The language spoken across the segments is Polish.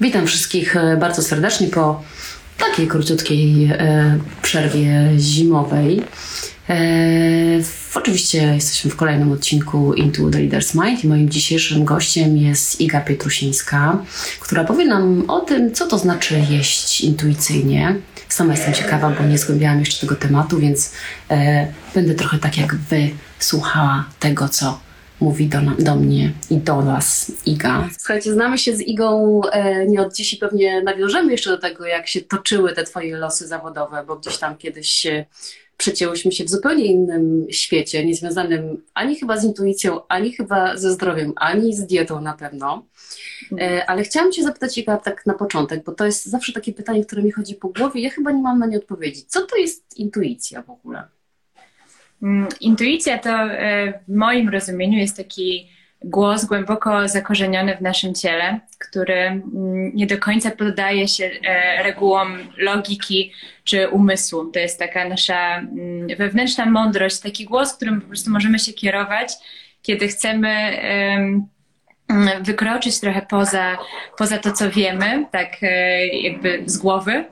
Witam wszystkich e, bardzo serdecznie po takiej króciutkiej e, przerwie zimowej. E, oczywiście jesteśmy w kolejnym odcinku Into the Leader's Mind i moim dzisiejszym gościem jest Iga Pietrusińska, która powie nam o tym, co to znaczy jeść intuicyjnie. Sama jestem ciekawa, bo nie zgłębiałam jeszcze tego tematu, więc będę trochę tak jak Wy słuchała tego, co mówi do, do mnie i do Was Iga. Słuchajcie, znamy się z Igą e, nie od dziś i pewnie nawiążemy jeszcze do tego, jak się toczyły te Twoje losy zawodowe, bo gdzieś tam kiedyś przecięłyśmy się w zupełnie innym świecie, niezwiązanym ani chyba z intuicją, ani chyba ze zdrowiem, ani z dietą na pewno. E, ale chciałam Cię zapytać, Iga, tak na początek, bo to jest zawsze takie pytanie, które mi chodzi po głowie. Ja chyba nie mam na nie odpowiedzi. Co to jest intuicja w ogóle? Mm, intuicja to e, w moim rozumieniu jest taki głos głęboko zakorzeniony w naszym ciele, który mm, nie do końca poddaje się e, regułom logiki czy umysłu. To jest taka nasza mm, wewnętrzna mądrość, taki głos, którym po prostu możemy się kierować, kiedy chcemy wykroczyć trochę poza, poza to, co wiemy, tak e, jakby z głowy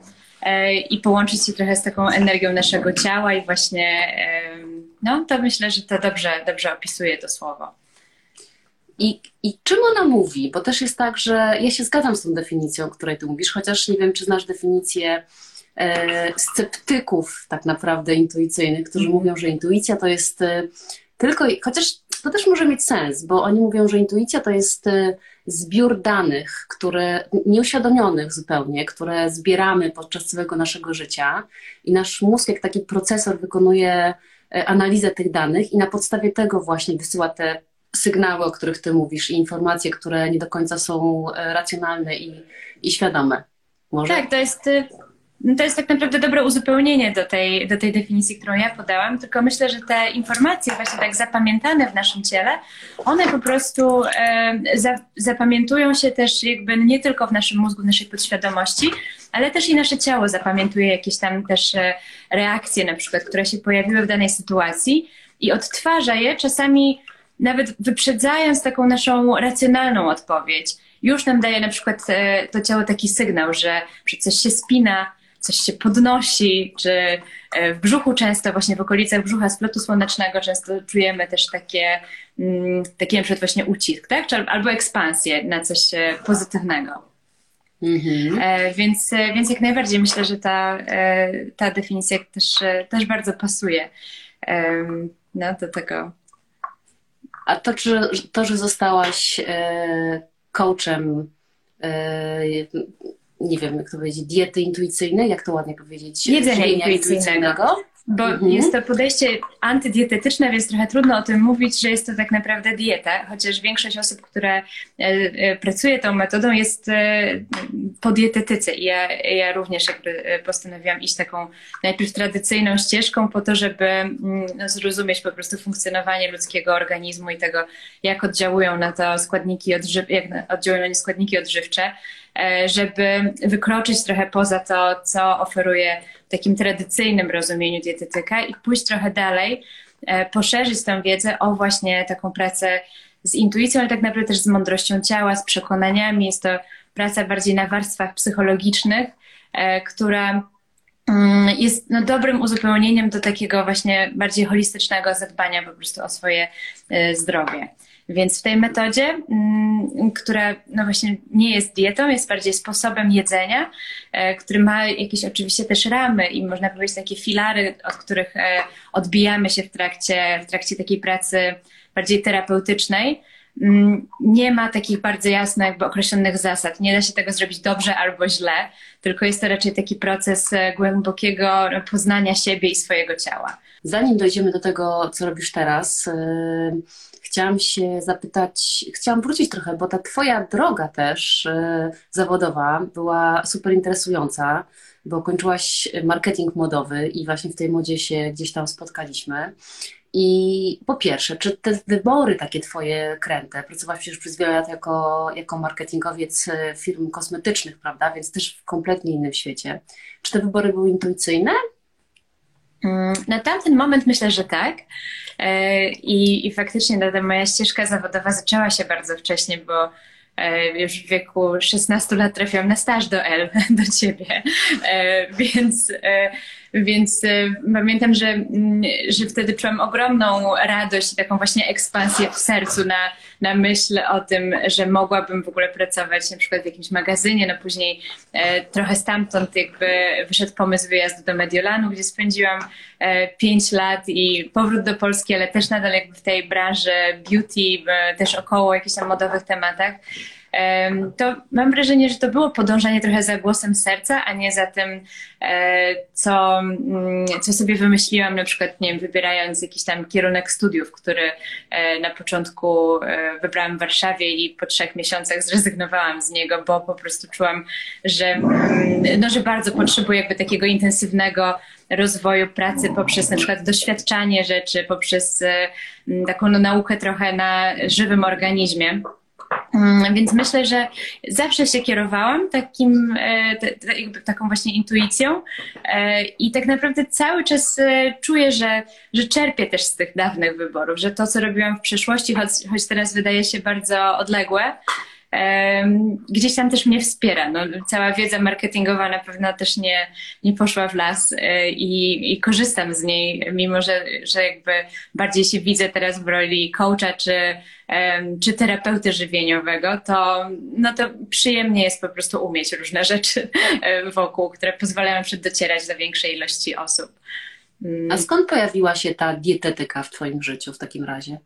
i połączyć się trochę z taką energią naszego ciała i właśnie no to myślę, że to dobrze, dobrze opisuje to słowo. I, I czym ona mówi? Bo też jest tak, że ja się zgadzam z tą definicją, o której ty mówisz, chociaż nie wiem, czy znasz definicję e, sceptyków tak naprawdę intuicyjnych, którzy mówią, że intuicja to jest e, tylko, chociaż to też może mieć sens, bo oni mówią, że intuicja to jest e, zbiór danych, które nieuświadomionych zupełnie, które zbieramy podczas całego naszego życia i nasz mózg jak taki procesor wykonuje E, analizę tych danych i na podstawie tego właśnie wysyła te sygnały, o których Ty mówisz, i informacje, które nie do końca są e, racjonalne i, i świadome. Może? Tak, to jest, y, to jest tak naprawdę dobre uzupełnienie do tej, do tej definicji, którą ja podałam, tylko myślę, że te informacje właśnie tak zapamiętane w naszym ciele, one po prostu e, za, zapamiętują się też jakby nie tylko w naszym mózgu, w naszej podświadomości, ale też i nasze ciało zapamiętuje jakieś tam też e, reakcje na przykład, które się pojawiły w danej sytuacji i odtwarza je czasami nawet wyprzedzając taką naszą racjonalną odpowiedź. Już nam daje na przykład e, to ciało taki sygnał, że, że coś się spina, coś się podnosi, czy e, w brzuchu często, właśnie w okolicach brzucha splotu słonecznego często czujemy też takie, mm, takie na przykład właśnie ucisk, tak? albo ekspansję na coś pozytywnego. Mhm. E, więc, e, więc jak najbardziej myślę, że ta, e, ta definicja też, też bardzo pasuje no, do tego. A to, że, to, że zostałaś coachem, nie wiem jak to powiedzieć, diety intuicyjnej, jak to ładnie powiedzieć? Jedzenia intuicyjnego. bo mhm. jest to podejście antydietetyczne, więc trochę trudno o tym mówić, że jest to tak naprawdę dieta, chociaż większość osób, które e, e, pracuje tą metodą jest e, po dietetyce. I ja, ja również jakby postanowiłam iść taką najpierw tradycyjną ścieżką po to, żeby mm, no, zrozumieć po prostu funkcjonowanie ludzkiego organizmu i tego, jak oddziałują na to składniki odżywcze, jak oddziałują na składniki odżywcze, żeby wykroczyć trochę poza to, co oferuje w takim tradycyjnym rozumieniu dietetyka i pójść trochę dalej, e, poszerzyć tę wiedzę o właśnie taką pracę z intuicją, ale tak naprawdę też z mądrością ciała, z przekonaniami. Jest to praca bardziej na warstwach psychologicznych, e, która jest no, dobrym uzupełnieniem do takiego właśnie bardziej holistycznego zadbania po prostu o swoje e, zdrowie. Więc w tej metodzie, mm, która no właśnie nie jest dietą, jest bardziej sposobem jedzenia, e, który ma jakieś oczywiście też ramy i można powiedzieć takie filary, od których e, odbijamy się w trakcie, w trakcie takiej pracy bardziej terapeutycznej mm, nie ma takich bardzo jasno jakby określonych zasad. Nie da się tego zrobić dobrze albo źle, tylko jest to raczej taki proces e, głębokiego poznania siebie i swojego ciała. Zanim dojdziemy do tego, co robisz teraz, chciałam się zapytać, chciałam wrócić trochę, bo ta Twoja droga też e, zawodowa była super interesująca, bo kończyłaś marketing modowy i właśnie w tej modzie się gdzieś tam spotkaliśmy. I po pierwsze, czy te wybory takie Twoje kręte, pracowałaś przecież przez wiele lat jako, jako marketingowiec e, firm kosmetycznych, prawda, więc też w kompletnie innym świecie. Czy te wybory były intuicyjne? Mm, na tamten moment myślę, że tak. E, I, i faktycznie ta moja ścieżka zawodowa zaczęła się bardzo wcześnie, bo już w wieku 16 lat trafiłam na staż do L, do ciebie, więc więc y, pamiętam, że, mm, że wtedy czułam ogromną radość i taką właśnie ekspansję w sercu na, na myśl o tym, że mogłabym w ogóle pracować na przykład w jakimś magazynie. No później e, trochę stamtąd jakby wyszedł pomysł wyjazdu do Mediolanu, gdzie spędziłam e, pięć lat i powrót do Polski, ale też nadal jakby w tej branży beauty, e, też około jakichś tam modowych tematach to mam wrażenie, że to było podążanie trochę za głosem serca, a nie za tym, e, co, mm, co sobie wymyśliłam, na przykład, nie wiem, wybierając jakiś tam kierunek studiów, który e, na początku e, wybrałam w Warszawie i po trzech miesiącach zrezygnowałam z niego, bo po prostu czułam, że, mm, no, że bardzo potrzebuję jakby takiego intensywnego rozwoju pracy poprzez na przykład doświadczanie rzeczy, poprzez taką no, naukę trochę na żywym organizmie. Mm, więc myślę, że zawsze się kierowałam takim, e, taką właśnie intuicją e, i tak naprawdę cały czas e, czuję, że, że czerpię też z tych dawnych wyborów, że to, co robiłam w przeszłości, choć, choć teraz wydaje się bardzo odległe, gdzieś tam też mnie wspiera. No, cała wiedza marketingowa na pewno też nie, nie poszła w las i, i korzystam z niej, mimo że, że jakby bardziej się widzę teraz w roli coacha czy czy terapeuty żywieniowego, to, no to przyjemnie jest po prostu umieć różne rzeczy wokół, które pozwalają docierać do większej ilości osób. Mm. A skąd pojawiła się ta dietetyka w Twoim życiu w takim razie?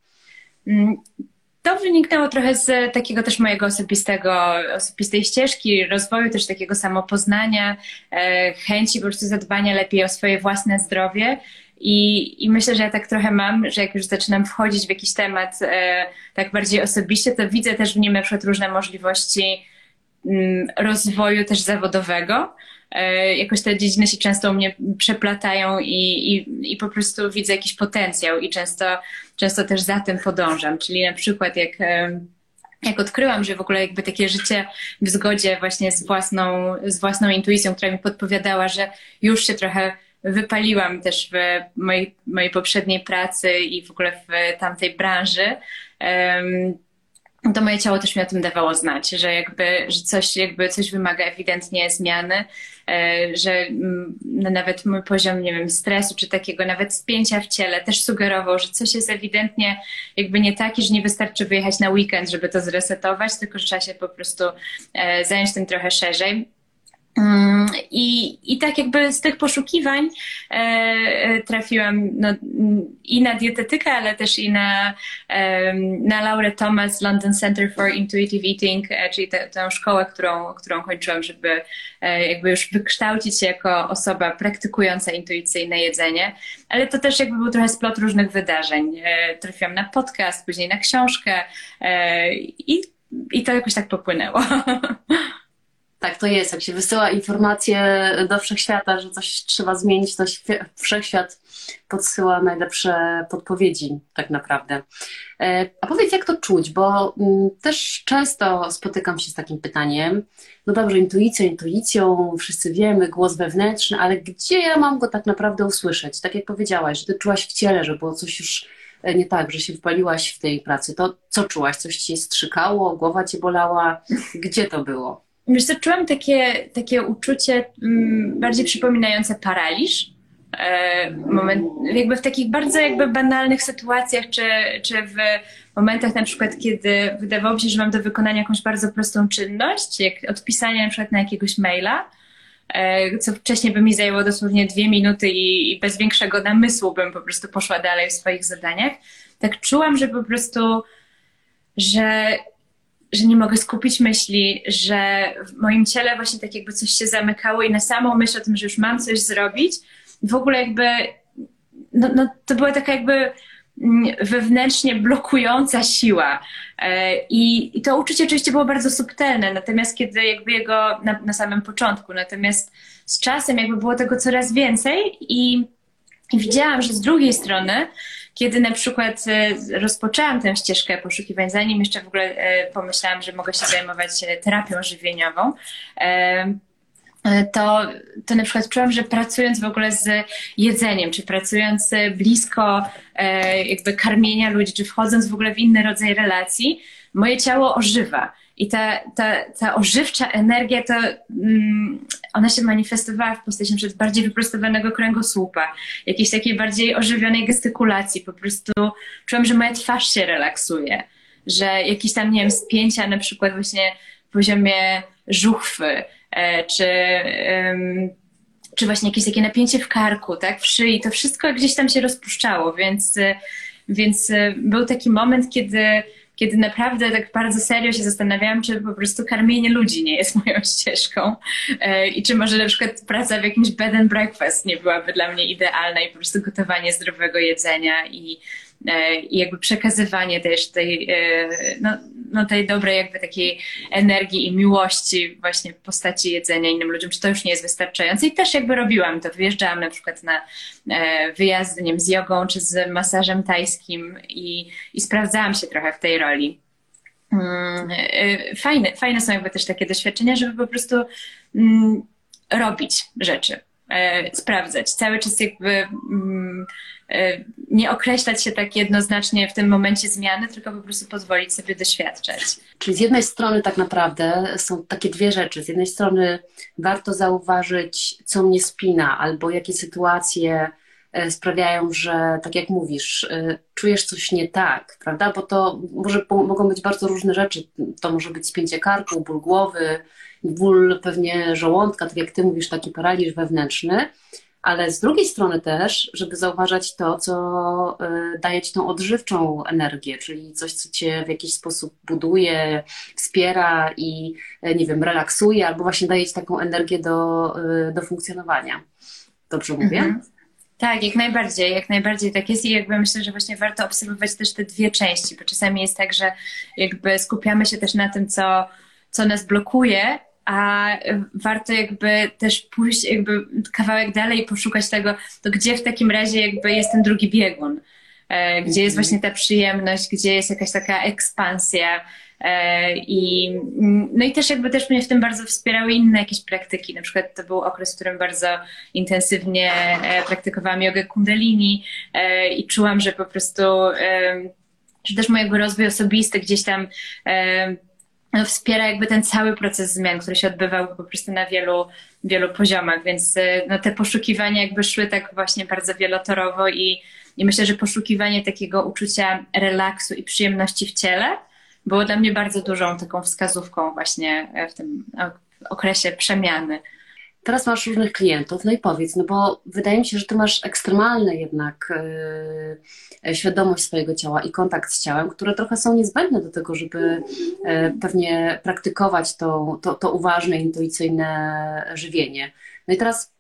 To wyniknęło trochę z takiego też mojego osobistego, osobistej ścieżki, rozwoju, też takiego samopoznania, e, chęci po prostu zadbania lepiej o swoje własne zdrowie. I, I myślę, że ja tak trochę mam, że jak już zaczynam wchodzić w jakiś temat e, tak bardziej osobiście, to widzę też w nim na przykład różne możliwości mm, rozwoju też zawodowego. E, jakoś te dziedziny się często u mnie przeplatają i, i, i po prostu widzę jakiś potencjał i często, często też za tym podążam. Czyli na przykład jak e, jak odkryłam, że w ogóle jakby takie życie w zgodzie właśnie z własną, z własną intuicją, która mi podpowiadała, że już się trochę wypaliłam też w mojej, mojej poprzedniej pracy i w ogóle w tamtej branży, to moje ciało też mi o tym dawało znać, że jakby, że coś, jakby coś wymaga ewidentnie zmiany, e, że mm, no nawet mój poziom, nie wiem, stresu, czy takiego nawet spięcia w ciele też sugerował, że coś jest ewidentnie jakby nie taki, że nie wystarczy wyjechać na weekend, żeby to zresetować, tylko że trzeba się po prostu e, zająć tym trochę szerzej. Mm, I, I tak jakby z tych poszukiwań e, e, trafiłam no, i na dietetykę, ale też i na, e, na Laurę Thomas London Center for Intuitive Eating, e, czyli te, tę szkołę, którą, którą kończyłam, żeby e, jakby już wykształcić się jako osoba praktykująca intuicyjne jedzenie. Ale to też jakby był trochę splot różnych wydarzeń. E, trafiłam na podcast, później na książkę i, i to jakoś tak popłynęło. Tak to jest. Jak się wysyła informacje do wszechświata, że coś trzeba zmienić, to wszechświat podsyła najlepsze podpowiedzi, tak naprawdę. E, a powiedz, jak to czuć, bo mm, też często spotykam się z takim pytaniem. No dobrze, intuicja, intuicją, wszyscy wiemy, głos wewnętrzny, ale gdzie ja mam go tak naprawdę usłyszeć? Tak jak powiedziałaś, że ty czułaś w ciele, że było coś już e, nie tak, że się wpaliłaś w tej pracy. To co czułaś? Coś ci strzykało, głowa cię bolała? Gdzie to było? Wiesz co, czułam takie, takie uczucie mm, bardziej przypominające paraliż. E, moment, jakby w takich bardzo jakby banalnych sytuacjach, czy, czy w momentach na przykład, kiedy wydawało mi się, że mam do wykonania jakąś bardzo prostą czynność, jak odpisanie na przykład na jakiegoś maila, e, co wcześniej by mi zajęło dosłownie dwie minuty i, i bez większego namysłu bym po prostu poszła dalej w swoich zadaniach. Tak czułam, że po prostu, że że nie mogę skupić myśli, że w moim ciele właśnie tak jakby coś się zamykało i na samą myśl o tym, że już mam coś zrobić, w ogóle jakby, no, no to była taka jakby mm, wewnętrznie blokująca siła. E, I, I to uczucie oczywiście było bardzo subtelne, natomiast kiedy jakby jego na, na samym początku, natomiast z czasem jakby było tego coraz więcej i, i widziałam, że z drugiej strony kiedy na przykład e, rozpoczęłam tę ścieżkę poszukiwań, zanim jeszcze w ogóle e, pomyślałam, że mogę się zajmować e, terapią żywieniową, to, to na przykład czułam, że pracując w ogóle z jedzeniem, czy pracując blisko jakby karmienia ludzi, czy wchodząc w ogóle w inny rodzaj relacji, moje ciało ożywa. I ta, ta, ta ożywcza energia, to mm, ona się manifestowała w postaci przed bardziej wyprostowanego kręgosłupa, jakiejś takiej bardziej ożywionej gestykulacji. Po prostu czułam, że moja twarz się relaksuje, że jakieś tam, nie wiem, spięcia na przykład właśnie w poziomie żuchwy, e, czy, czy właśnie jakieś takie napięcie w karku, tak, w szyi, to wszystko gdzieś tam się rozpuszczało, więc, więc był taki moment, kiedy kiedy naprawdę tak bardzo serio się zastanawiałam, czy po prostu karmienie ludzi nie jest moją ścieżką e, i czy może na przykład praca w jakimś bed and breakfast nie byłaby dla mnie idealna i po prostu gotowanie zdrowego jedzenia i i jakby przekazywanie też tej, e, no, no tej dobrej jakby takiej energii i miłości właśnie w postaci jedzenia innym ludziom, czy to już nie jest wystarczające i też jakby robiłam to, wyjeżdżałam na przykład na e, wyjazdy, nie wiem, z jogą czy z masażem tajskim i, i sprawdzałam się trochę w tej roli. Mm, fajne, fajne są jakby też takie doświadczenia, żeby po prostu mm, robić rzeczy, sprawdzać. Cały czas jakby mm, E, nie określać się tak jednoznacznie w tym momencie zmiany, tylko po prostu pozwolić sobie doświadczać. Czyli z jednej strony tak naprawdę są takie dwie rzeczy. Z jednej strony warto zauważyć, co mnie spina, albo jakie sytuacje e, sprawiają, że tak jak mówisz, e, czujesz coś nie tak, prawda? Bo to może, mogą być bardzo różne rzeczy. To może być spięcie karku, ból głowy, ból pewnie żołądka, tak jak ty mówisz, taki paraliż wewnętrzny ale z drugiej strony też, żeby zauważać to, co y, daje ci tą odżywczą energię, czyli coś, co cię w jakiś sposób buduje, wspiera i, y, nie wiem, relaksuje, albo właśnie daje ci taką energię do, y, do funkcjonowania. Dobrze mówię? Mhm. Tak, jak najbardziej, jak najbardziej tak jest i jakby myślę, że właśnie warto obserwować też te dwie części, bo czasami jest tak, że jakby skupiamy się też na tym, co, co nas blokuje, a warto jakby też pójść jakby kawałek dalej i poszukać tego, to gdzie w takim razie jakby jest ten drugi biegun, e, gdzie jest mhm. właśnie ta przyjemność, gdzie jest jakaś taka ekspansja, e, i, no i też jakby też mnie w tym bardzo wspierały inne jakieś praktyki. Na przykład to był okres, w którym bardzo intensywnie e, praktykowałam jogę kundalini i czułam, że po prostu, że też mój jakby rozwój osobisty gdzieś tam wspiera jakby ten cały proces zmian, który się odbywał po prostu na wielu, wielu poziomach, więc y, no, te poszukiwania jakby szły tak właśnie bardzo wielotorowo i, i myślę, że poszukiwanie takiego uczucia relaksu i przyjemności w ciele było dla mnie bardzo dużą taką wskazówką właśnie w tym okresie przemiany teraz masz różnych klientów, no i powiedz, no bo wydaje mi się, że ty masz ekstremalne jednak yy, świadomość swojego ciała i kontakt z ciałem, które trochę są niezbędne do tego, żeby yy, pewnie praktykować to, to, to uważne, intuicyjne żywienie. No i teraz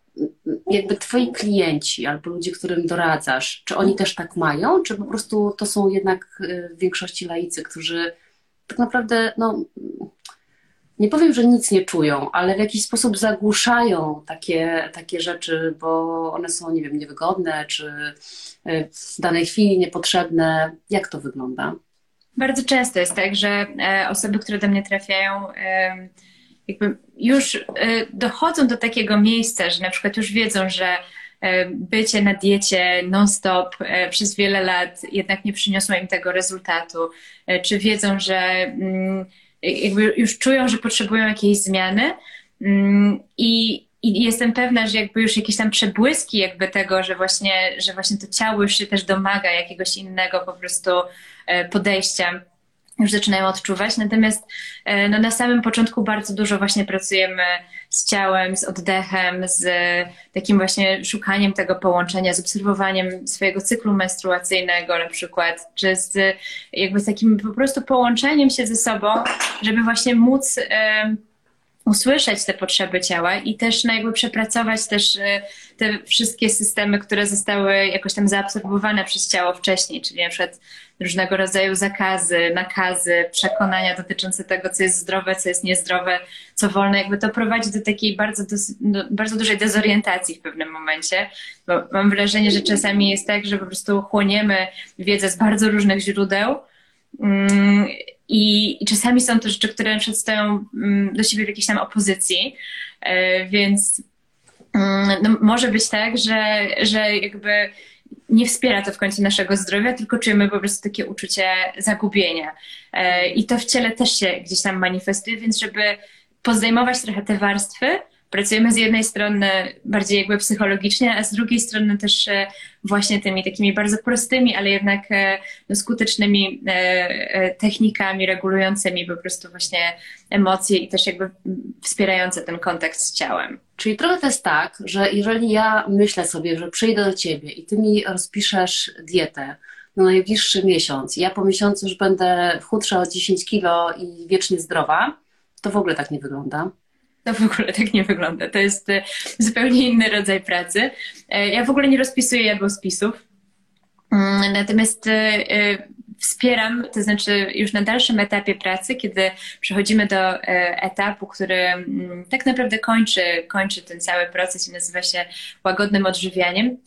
jakby twoi klienci albo ludzie, którym doradzasz, czy oni też tak mają, czy po prostu to są jednak w większości laicy, którzy tak naprawdę no, nie powiem, że nic nie czują, ale w jakiś sposób zagłuszają takie, takie rzeczy, bo one są, nie wiem, niewygodne, czy e, w danej chwili niepotrzebne. Jak to wygląda? Bardzo często jest tak, że e, osoby, które do mnie trafiają, e, jakby już dochodzą do takiego miejsca, że na przykład już wiedzą, że bycie na diecie non-stop przez wiele lat jednak nie przyniosło im tego rezultatu, czy wiedzą, że mm, jakby już czują, że potrzebują jakiejś zmiany mm, i, i jestem pewna, że jakby już jakieś tam przebłyski jakby tego, że właśnie, że właśnie to ciało już się też domaga jakiegoś innego po prostu e, podejścia już zaczynają odczuwać. Natomiast e, no, na samym początku bardzo dużo właśnie pracujemy z ciałem, z oddechem, z takim właśnie szukaniem tego połączenia, z obserwowaniem swojego cyklu menstruacyjnego na przykład, czy z jakby z takim po prostu połączeniem się ze sobą, żeby właśnie móc. E, usłyszeć te potrzeby ciała i też no jakby przepracować też e, te wszystkie systemy, które zostały jakoś tam zaabsorbowane przez ciało wcześniej, czyli na przykład różnego rodzaju zakazy, nakazy, przekonania dotyczące tego, co jest zdrowe, co jest niezdrowe, co wolne, jakby to prowadzi do takiej bardzo, do, bardzo dużej dezorientacji w pewnym momencie, bo mam wrażenie, że czasami jest tak, że po prostu chłoniemy wiedzę z bardzo różnych źródeł, mm, i, czasami są to rzeczy, które przedstawią mm, do siebie w jakiejś tam opozycji, e, więc mm, no, może być tak, że, że jakby nie wspiera to w końcu naszego zdrowia, tylko czujemy po prostu takie uczucie zagubienia. I to w ciele też się gdzieś tam manifestuje, więc żeby pozdejmować trochę te warstwy, pracujemy z jednej strony bardziej jakby psychologicznie, a z drugiej strony też e, właśnie tymi takimi bardzo prostymi, ale jednak e, no, skutecznymi e, technikami regulującymi po prostu właśnie emocje i też jakby wspierające ten kontakt z ciałem. Czyli trochę to jest tak, że jeżeli ja myślę sobie, że przyjdę do ciebie i ty mi rozpiszesz dietę, na najbliższy miesiąc. Ja po miesiącu już będę chudsza o 10 kilo i wiecznie zdrowa. To w ogóle tak nie wygląda. To w ogóle tak nie wygląda. To jest e, zupełnie inny rodzaj pracy. E, ja w ogóle nie rozpisuję jadłospisów. Mm, natomiast e, wspieram, to znaczy już na dalszym etapie pracy, kiedy przechodzimy do etapu, który mm, tak naprawdę kończy, kończy ten cały proces i nazywa się łagodnym odżywianiem,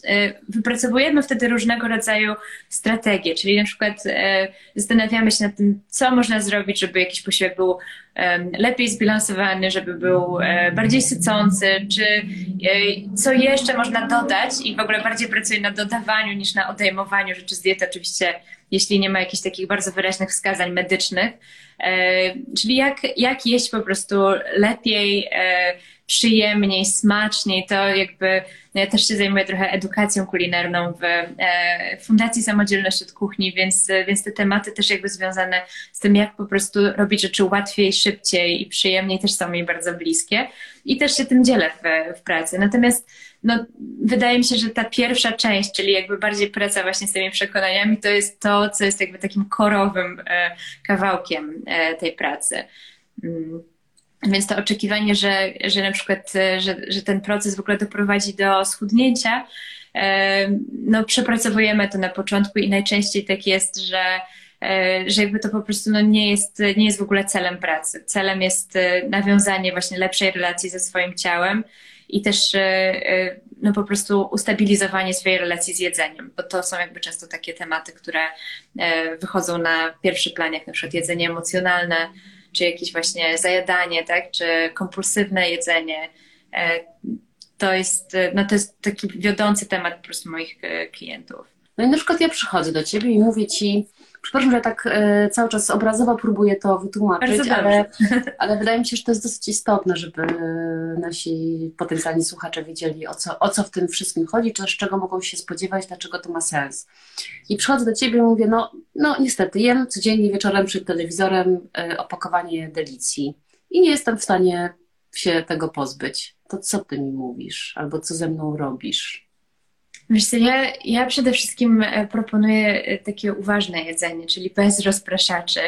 wypracowujemy wtedy różnego rodzaju strategie, czyli na przykład zastanawiamy się nad tym, co można zrobić, żeby jakiś posiłek był lepiej zbilansowany, żeby był e, bardziej sycący, czy e, co jeszcze można dodać i w ogóle bardziej pracuję na dodawaniu niż na odejmowaniu rzeczy z diety, oczywiście jeśli nie ma jakichś takich bardzo wyraźnych wskazań medycznych. E, czyli jak, jak jeść po prostu lepiej, przyjemniej, smaczniej, to jakby no ja też się zajmuję trochę edukacją kulinarną w e, Fundacji Samodzielność od Kuchni, więc, więc te tematy też jakby związane z tym, jak po prostu robić rzeczy łatwiej, szybciej i przyjemniej też są mi bardzo bliskie i też się tym dzielę w, w pracy. Natomiast no, wydaje mi się, że ta pierwsza część, czyli jakby bardziej praca właśnie z tymi przekonaniami, to jest to, co jest jakby takim korowym e, kawałkiem e, tej pracy. Więc to oczekiwanie, że, że na przykład, e, że, że ten proces w ogóle doprowadzi do schudnięcia, e, no przepracowujemy to na początku i najczęściej tak jest, że, e, że jakby to po prostu no nie, jest, nie jest w ogóle celem pracy. Celem jest nawiązanie właśnie lepszej relacji ze swoim ciałem i też no po prostu ustabilizowanie swojej relacji z jedzeniem, bo to są jakby często takie tematy, które wychodzą na pierwszy plan, jak na przykład jedzenie emocjonalne, czy jakieś właśnie zajadanie, tak, czy kompulsywne jedzenie. E, to jest, no to jest taki wiodący temat po prostu moich e, klientów. No i na przykład ja przychodzę do Ciebie i mówię Ci, przepraszam, że tak e, cały czas obrazowo próbuję to wytłumaczyć, ale, ale wydaje mi się, że to jest dosyć istotne, żeby nasi potencjalni słuchacze wiedzieli, o co, o co w tym wszystkim chodzi, czy z czego mogą się spodziewać, dlaczego to ma sens. I przychodzę do Ciebie i mówię, no, no niestety, jem codziennie wieczorem przed telewizorem e, opakowanie delicji i nie jestem w stanie się tego pozbyć. To co Ty mi mówisz? Albo co ze mną robisz? Wiesz co, ja, ja przede wszystkim e, proponuję e, takie uważne jedzenie, czyli bez rozpraszaczy.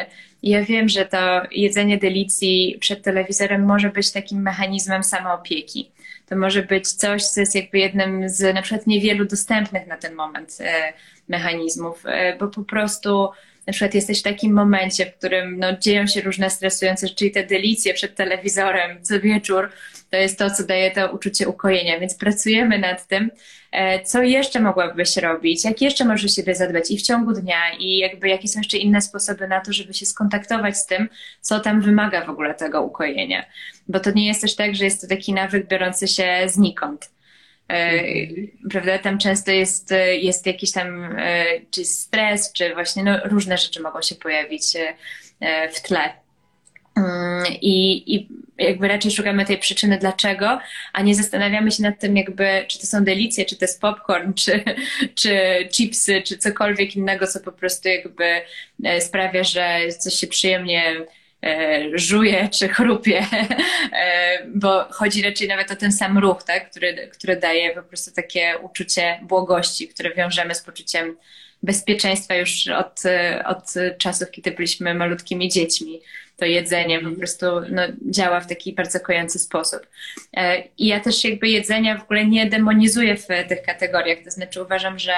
Ja wiem, że to jedzenie delicji przed telewizorem może być takim mechanizmem samoopieki. To może być coś, co jest jakby jednym z na przykład niewielu dostępnych na ten moment e, mechanizmów, bo po prostu na przykład jesteś w takim momencie, w którym no, dzieją się różne stresujące rzeczy i te delicje przed telewizorem co wieczór, to jest to, co daje to uczucie ukojenia, więc pracujemy nad tym, e, co jeszcze mogłabyś robić, jak jeszcze możesz siebie zadbać i w ciągu dnia i jakby jakie są jeszcze inne sposoby na to, żeby się skontaktować z tym, co tam wymaga w ogóle tego ukojenia. Bo to nie jest też tak, że jest to taki nawyk biorący się znikąd. E, prawda? Tam często jest, jest jakiś tam e, czy stres, czy właśnie no, różne rzeczy mogą się pojawić w tle. Mm, I, I jakby raczej szukamy tej przyczyny dlaczego, a nie zastanawiamy się nad tym jakby, czy to są delicje, czy to jest popcorn, czy, czy chipsy, czy cokolwiek innego, co po prostu jakby e, sprawia, że coś się przyjemnie e, żuje czy chrupie, e, bo chodzi raczej nawet o ten sam ruch, tak? który, który daje po prostu takie uczucie błogości, które wiążemy z poczuciem bezpieczeństwa już od, od czasów, kiedy byliśmy malutkimi dziećmi to jedzenie po prostu no, działa w taki bardzo kojący sposób. E, I ja też jakby jedzenia w ogóle nie demonizuję w tych kategoriach, to znaczy uważam, że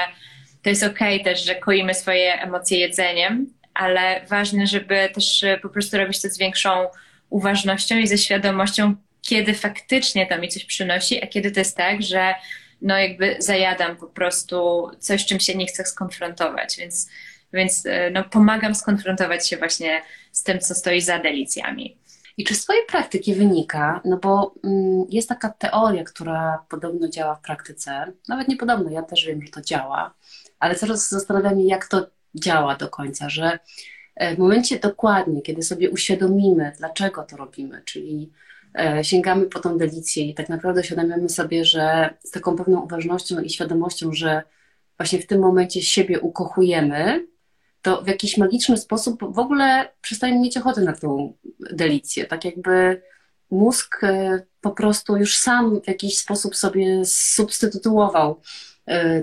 to jest okej okay też, że koimy swoje emocje jedzeniem, ale ważne, żeby też po prostu robić to z większą uważnością i ze świadomością, kiedy faktycznie to mi coś przynosi, a kiedy to jest tak, że no jakby zajadam po prostu coś, czym się nie chcę skonfrontować, więc więc e, no, pomagam skonfrontować się właśnie z tym, co stoi za delicjami. I czy z Twojej praktyki wynika, no bo mm, jest taka teoria, która podobno działa w praktyce, nawet nie podobno, ja też wiem, że to działa, ale coraz zastanawiam się, jak to działa do końca, że e, w momencie dokładnie, kiedy sobie uświadomimy, dlaczego to robimy, czyli e, sięgamy po tą delicję i tak naprawdę uświadamiamy sobie, że z taką pewną uważnością i świadomością, że właśnie w tym momencie siebie ukochujemy, to w jakiś magiczny sposób w ogóle przestajemy mieć ochotę na tą delicję. Tak jakby mózg e, po prostu już sam w jakiś sposób sobie substytuował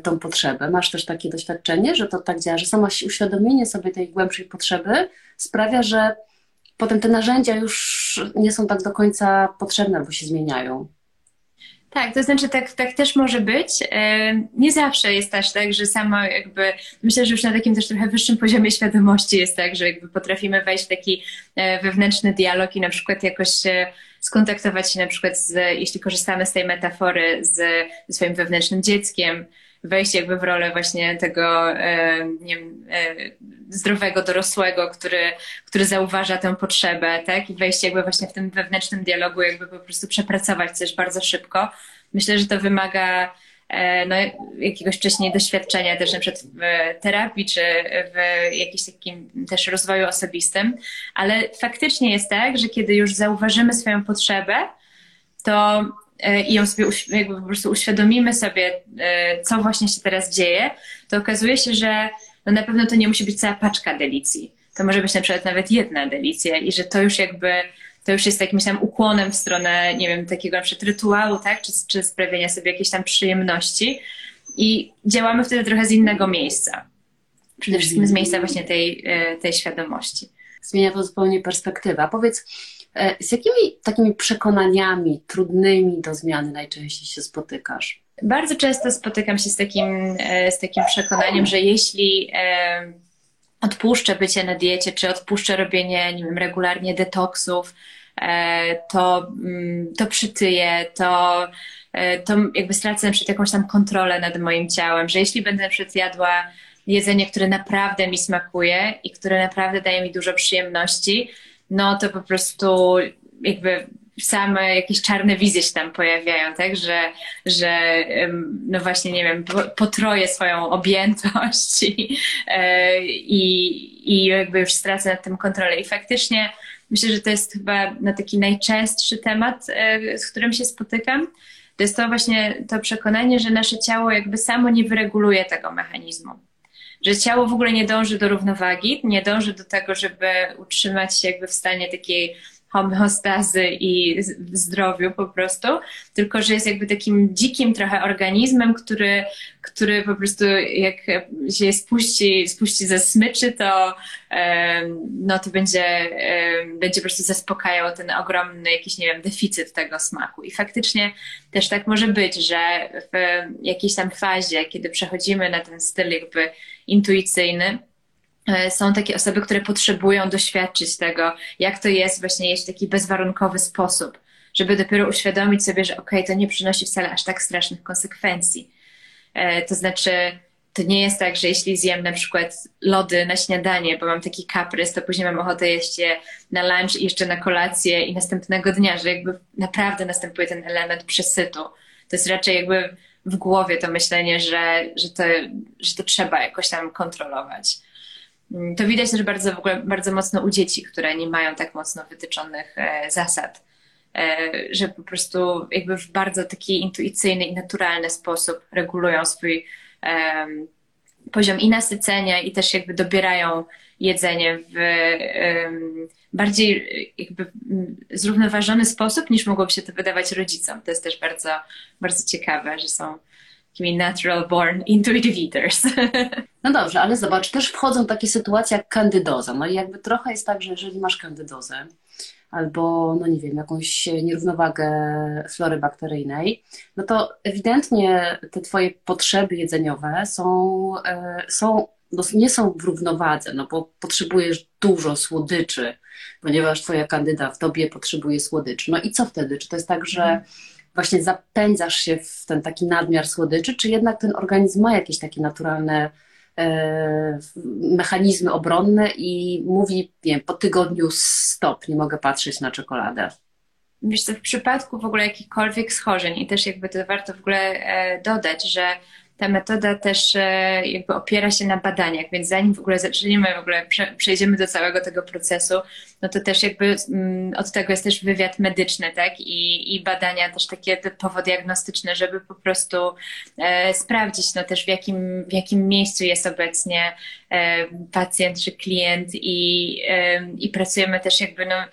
tą potrzebę. Masz też takie doświadczenie, że to tak działa, że samo uświadomienie sobie tej głębszej potrzeby sprawia, że potem te narzędzia już nie są tak do końca potrzebne albo się zmieniają. Tak, to znaczy tak, tak też może być. E, nie zawsze jest też tak, że sama jakby, myślę, że już na takim też trochę wyższym poziomie świadomości jest tak, że jakby potrafimy wejść w taki e, wewnętrzny dialog i na przykład jakoś skontaktować się na przykład z, jeśli korzystamy z tej metafory z, ze swoim wewnętrznym dzieckiem, wejść jakby w rolę właśnie tego e, nie wiem, e, zdrowego dorosłego, który, który zauważa tę potrzebę, tak? I wejść jakby właśnie w tym wewnętrznym dialogu, jakby po prostu przepracować coś bardzo szybko. Myślę, że to wymaga no, jakiegoś wcześniej doświadczenia też na przykład w terapii, czy w jakimś takim też rozwoju osobistym, ale faktycznie jest tak, że kiedy już zauważymy swoją potrzebę, to E, i ją sobie jakby po prostu uświadomimy sobie, e, co właśnie się teraz dzieje, to okazuje się, że no na pewno to nie musi być cała paczka delicji. To może być na przykład nawet jedna delicja i że to już jakby to już jest jakimś tam ukłonem w stronę, nie wiem, takiego na przykład rytuału, tak, czy, czy sprawienia sobie jakiejś tam przyjemności i działamy wtedy trochę z innego miejsca. Przede wszystkim z miejsca właśnie tej, e, tej świadomości. Zmienia to zupełnie perspektywę. Powiedz, E, z jakimi takimi przekonaniami trudnymi do zmiany najczęściej się spotykasz? Bardzo często spotykam się z takim, e, z takim przekonaniem, że jeśli odpuszczę bycie na diecie, czy odpuszczę robienie, nie wiem, regularnie detoksów, to, mm, to przytyję, to, to jakby stracę na przykład jakąś tam kontrolę nad moim ciałem, że jeśli będę na jadła jedzenie, które naprawdę mi smakuje i które naprawdę daje mi dużo przyjemności, no to po prostu jakby same jakieś czarne wizje się tam pojawiają, tak, że, że no właśnie, nie wiem, potroję swoją objętość i, e, i, i jakby już stracę nad tym kontrolę. I faktycznie myślę, że to jest chyba na taki najczęstszy temat, e, z którym się spotykam. To jest to właśnie to przekonanie, że nasze ciało jakby samo nie wyreguluje tego mechanizmu że ciało w ogóle nie dąży do równowagi, nie dąży do tego, żeby utrzymać się jakby w stanie takiej homeostazy i w zdrowiu po prostu, tylko że jest jakby takim dzikim trochę organizmem, który, który po prostu jak się spuści, spuści ze smyczy, to, no to będzie, będzie po prostu zaspokajał ten ogromny jakiś, nie wiem, deficyt tego smaku. I faktycznie też tak może być, że w jakiejś tam fazie, kiedy przechodzimy na ten styl jakby intuicyjny, są takie osoby, które potrzebują doświadczyć tego, jak to jest właśnie jeść w taki bezwarunkowy sposób, żeby dopiero uświadomić sobie, że okej, okay, to nie przynosi wcale aż tak strasznych konsekwencji. E, to znaczy, to nie jest tak, że jeśli zjem na przykład lody na śniadanie, bo mam taki kaprys, to później mam ochotę jeść je na lunch i jeszcze na kolację i następnego dnia, że jakby naprawdę następuje ten element przesytu. To jest raczej jakby w głowie to myślenie, że, że, to, że to trzeba jakoś tam kontrolować. To widać też bardzo, w ogóle bardzo mocno u dzieci, które nie mają tak mocno wytyczonych e, zasad, e, że po prostu jakby w bardzo taki intuicyjny i naturalny sposób regulują swój poziom i nasycenia i też jakby dobierają jedzenie w bardziej jakby mm, zrównoważony sposób niż mogłoby się to wydawać rodzicom. To jest też bardzo, bardzo ciekawe, że są takimi natural born intuitive eaters. No dobrze, ale zobacz, też wchodzą takie sytuacje jak kandydoza. No i jakby trochę jest tak, że jeżeli masz kandydozę albo, no nie wiem, jakąś nierównowagę flory bakteryjnej, no to ewidentnie te twoje potrzeby jedzeniowe są, e, są no nie są w równowadze, no bo potrzebujesz dużo słodyczy, ponieważ twoja kandyda w tobie potrzebuje słodyczy. No i co wtedy? Czy to jest tak, że mhm właśnie zapędzasz się w ten taki nadmiar słodyczy, czy jednak ten organizm ma jakieś takie naturalne e, mechanizmy obronne i mówi, nie wiem, po tygodniu stop, nie mogę patrzeć na czekoladę. Wiesz co, w przypadku w ogóle jakichkolwiek schorzeń i też jakby to warto w ogóle e, dodać, że ta metoda też e, jakby opiera się na badaniach, więc zanim w ogóle zaczniemy, w ogóle przejdziemy do całego tego procesu, no to też jakby mm, od tego jest też wywiad medyczny, tak? I, i badania też takie typowo diagnostyczne, żeby po prostu e, sprawdzić no też w jakim, w jakim miejscu jest obecnie e, pacjent czy klient i, e, i pracujemy też jakby no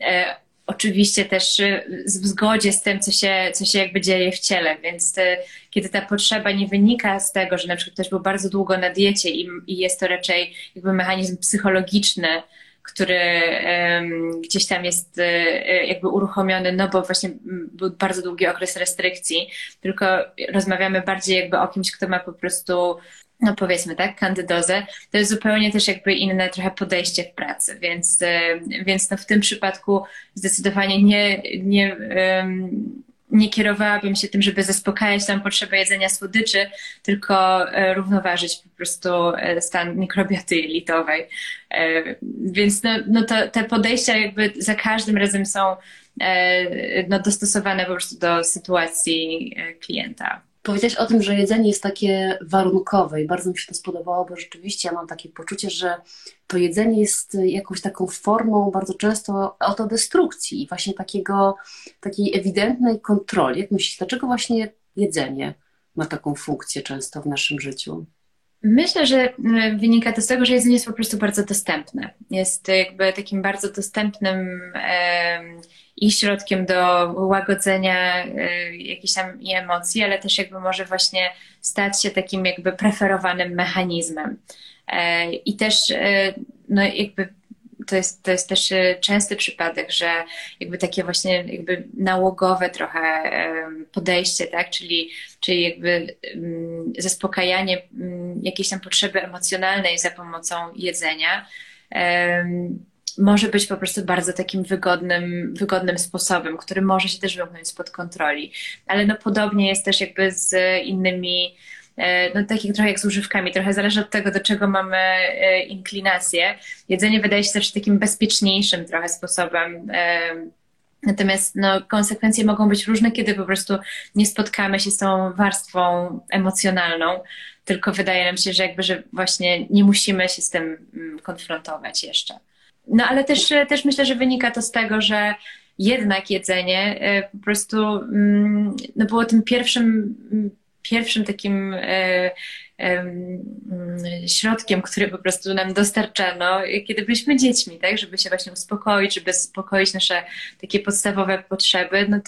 e, oczywiście też y, w zgodzie z tym, co się, co się jakby dzieje w ciele, więc y, kiedy ta potrzeba nie wynika z tego, że na przykład ktoś był bardzo długo na diecie i, i jest to raczej jakby mechanizm psychologiczny, który um, gdzieś tam jest um, jakby uruchomiony, no bo właśnie był bardzo długi okres restrykcji, tylko rozmawiamy bardziej jakby o kimś, kto ma po prostu no powiedzmy tak, kandydozę, to jest zupełnie też jakby inne trochę podejście w pracy, więc, e, więc no w tym przypadku zdecydowanie nie, nie, nie kierowałabym się tym, żeby zaspokajać tam potrzebę jedzenia słodyczy, tylko e, równoważyć po prostu e, stan mikrobioty jelitowej. Więc no, no to, te podejścia jakby za każdym razem są no, dostosowane po prostu do sytuacji klienta. Powiedziałeś o tym, że jedzenie jest takie warunkowe i bardzo mi się to spodobało, bo rzeczywiście ja mam takie poczucie, że to jedzenie jest jakąś taką formą bardzo często autodestrukcji i właśnie takiego, takiej ewidentnej kontroli. Jak myślisz, dlaczego właśnie jedzenie ma taką funkcję często w naszym życiu? Myślę, że mm, wynika to z tego, że jedzenie jest po prostu bardzo dostępne. Jest jakby takim bardzo dostępnym i środkiem do łagodzenia e, jakichś tam emocji, ale też jakby może właśnie stać się takim jakby preferowanym mechanizmem. E, I też e, no jakby to jest, to jest też częsty przypadek, że jakby takie właśnie jakby nałogowe trochę podejście, tak, czyli, czyli jakby mm, zaspokajanie mm, jakiejś tam potrzeby emocjonalnej za pomocą jedzenia może być po prostu bardzo takim wygodnym, wygodnym sposobem, który może się też wymknąć spod kontroli. Ale no podobnie jest też jakby z innymi e, no takich trochę jak z używkami, trochę zależy od tego, do czego mamy e, inklinację. Jedzenie wydaje się też takim bezpieczniejszym trochę sposobem. E, natomiast no, konsekwencje mogą być różne, kiedy po prostu nie spotkamy się z tą warstwą emocjonalną, tylko wydaje nam się, że jakby, że właśnie nie musimy się z tym mm, konfrontować jeszcze. No ale też, też myślę, że wynika to z tego, że jednak jedzenie e, po prostu mm, no, było tym pierwszym, pierwszym takim e, środkiem, który po prostu nam dostarczano, kiedy byliśmy dziećmi, tak, żeby się właśnie uspokoić, żeby zaspokoić nasze takie podstawowe potrzeby, no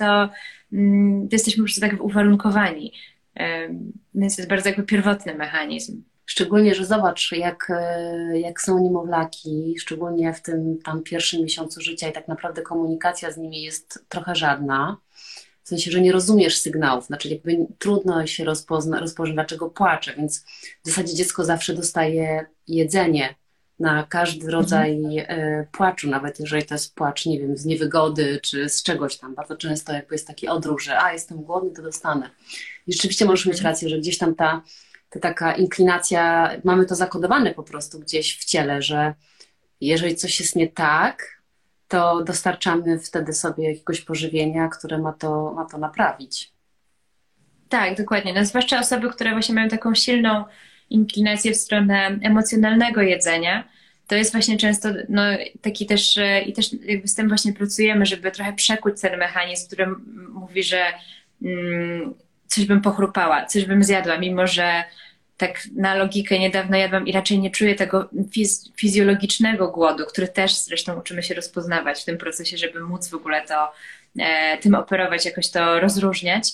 mm, to jesteśmy po prostu tak uwarunkowani. Więc to jest bardzo jakby pierwotny mechanizm. Szczególnie, że zobacz, jak, e, jak są niemowlaki, szczególnie w tym tam pierwszym miesiącu życia i tak naprawdę komunikacja z nimi jest trochę żadna. W sensie, że nie rozumiesz sygnałów, znaczy jakby trudno się rozpozna, rozpoznać, dlaczego płacze, więc w zasadzie dziecko zawsze dostaje jedzenie na każdy rodzaj mhm. płaczu, nawet jeżeli to jest płacz, nie wiem, z niewygody czy z czegoś tam. Bardzo często jakby jest taki odruch, że a, jestem głodny, to dostanę. I rzeczywiście możesz mieć mhm. rację, że gdzieś tam ta taka inklinacja, mamy to zakodowane po prostu gdzieś w ciele, że jeżeli coś jest nie tak, to dostarczamy wtedy sobie jakiegoś pożywienia, które ma to, ma to naprawić. Tak, dokładnie. No, zwłaszcza osoby, które właśnie mają taką silną inklinację w stronę emocjonalnego jedzenia, to jest właśnie często no, taki też, i też jakby z tym właśnie pracujemy, żeby trochę przekuć ten mechanizm, który mówi, że mm, coś bym pochrupała, coś bym zjadła, mimo że tak na logikę niedawno jadłam i raczej nie czuję tego fiz fizjologicznego głodu, który też zresztą uczymy się rozpoznawać w tym procesie, żeby móc w ogóle to, e, tym operować, jakoś to rozróżniać.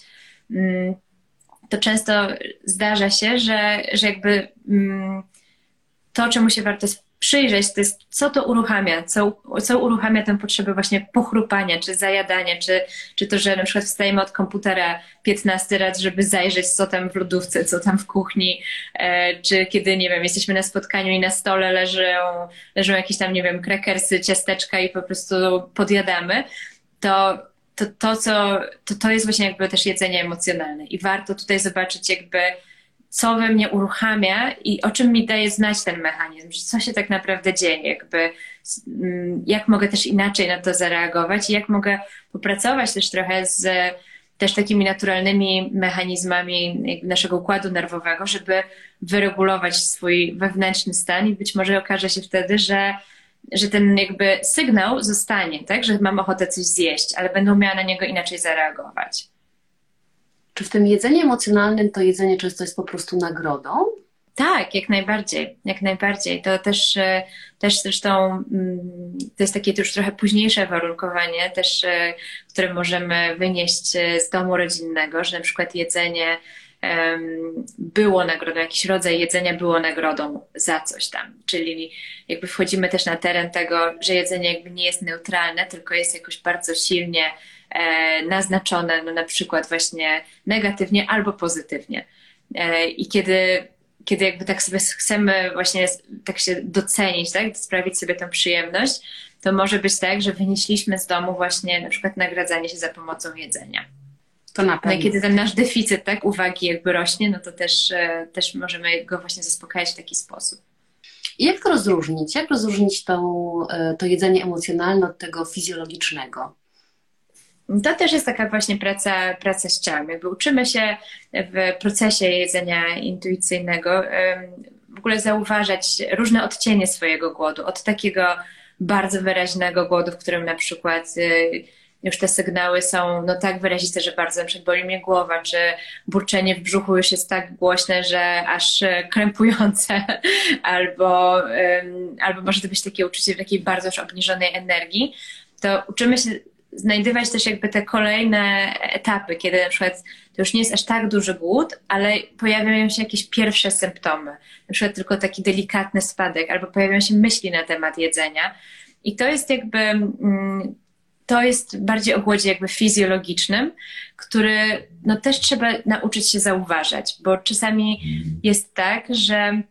Mm, to często zdarza się, że, że jakby mm, to, czemu się warto przyjrzeć, to jest co to uruchamia, co, co uruchamia tę potrzebę właśnie pochrupania, czy zajadania, czy, czy to, że na przykład wstajemy od komputera 15 raz, żeby zajrzeć, co tam w lodówce, co tam w kuchni, e, czy kiedy, nie wiem, jesteśmy na spotkaniu i na stole leżą, leżą jakieś tam, nie wiem, krakersy, ciasteczka i po prostu podjadamy, to to, to, co, to, to jest właśnie jakby też jedzenie emocjonalne. I warto tutaj zobaczyć jakby co we mnie uruchamia i o czym mi daje znać ten mechanizm, co się tak naprawdę dzieje, jakby mm, jak mogę też inaczej na to zareagować i jak mogę popracować też trochę z też takimi naturalnymi mechanizmami naszego układu nerwowego, żeby wyregulować swój wewnętrzny stan i być może okaże się wtedy, że, że ten jakby sygnał zostanie, tak, że mam ochotę coś zjeść, ale będę umiała na niego inaczej zareagować. Czy w tym jedzeniu emocjonalnym to jedzenie często jest po prostu nagrodą? Tak, jak najbardziej, jak najbardziej. To też, e, też zresztą mm, to jest takie już trochę późniejsze warunkowanie, też, e, które możemy wynieść e, z domu rodzinnego, że na przykład jedzenie było nagrodą, jakiś rodzaj jedzenia było nagrodą za coś tam. Czyli jakby wchodzimy też na teren tego, że jedzenie jakby nie jest neutralne, tylko jest jakoś bardzo silnie naznaczone, no na przykład właśnie negatywnie albo pozytywnie. I kiedy kiedy jakby tak sobie chcemy właśnie tak się docenić, tak, sprawić sobie tę przyjemność, to może być tak, że wynieśliśmy z domu właśnie na przykład nagradzanie się za pomocą jedzenia. To na pewno. No i kiedy ten nasz deficyt tak, uwagi jakby rośnie, no to też, e, też możemy go właśnie zaspokajać w taki sposób. I jak to rozróżnić? Jak rozróżnić e, to jedzenie emocjonalne od tego fizjologicznego? To też jest taka właśnie praca, praca z ciałem. Jakby uczymy się w procesie jedzenia intuicyjnego w ogóle zauważać różne odcienie swojego głodu. Od takiego bardzo wyraźnego głodu, w którym na przykład y, już te sygnały są no tak wyraziste, że bardzo na przykład boli mnie głowa, czy burczenie w brzuchu już jest tak głośne, że aż krępujące, albo, albo może to być takie uczucie takiej bardzo już obniżonej energii, to uczymy się znajdywać też jakby te kolejne etapy, kiedy na przykład to już nie jest aż tak duży głód, ale pojawiają się jakieś pierwsze symptomy, na przykład tylko taki delikatny spadek, albo pojawiają się myśli na temat jedzenia. I to jest jakby, mm, to jest bardziej o głodzie jakby fizjologicznym, który no też trzeba nauczyć się zauważać, bo czasami jest tak, że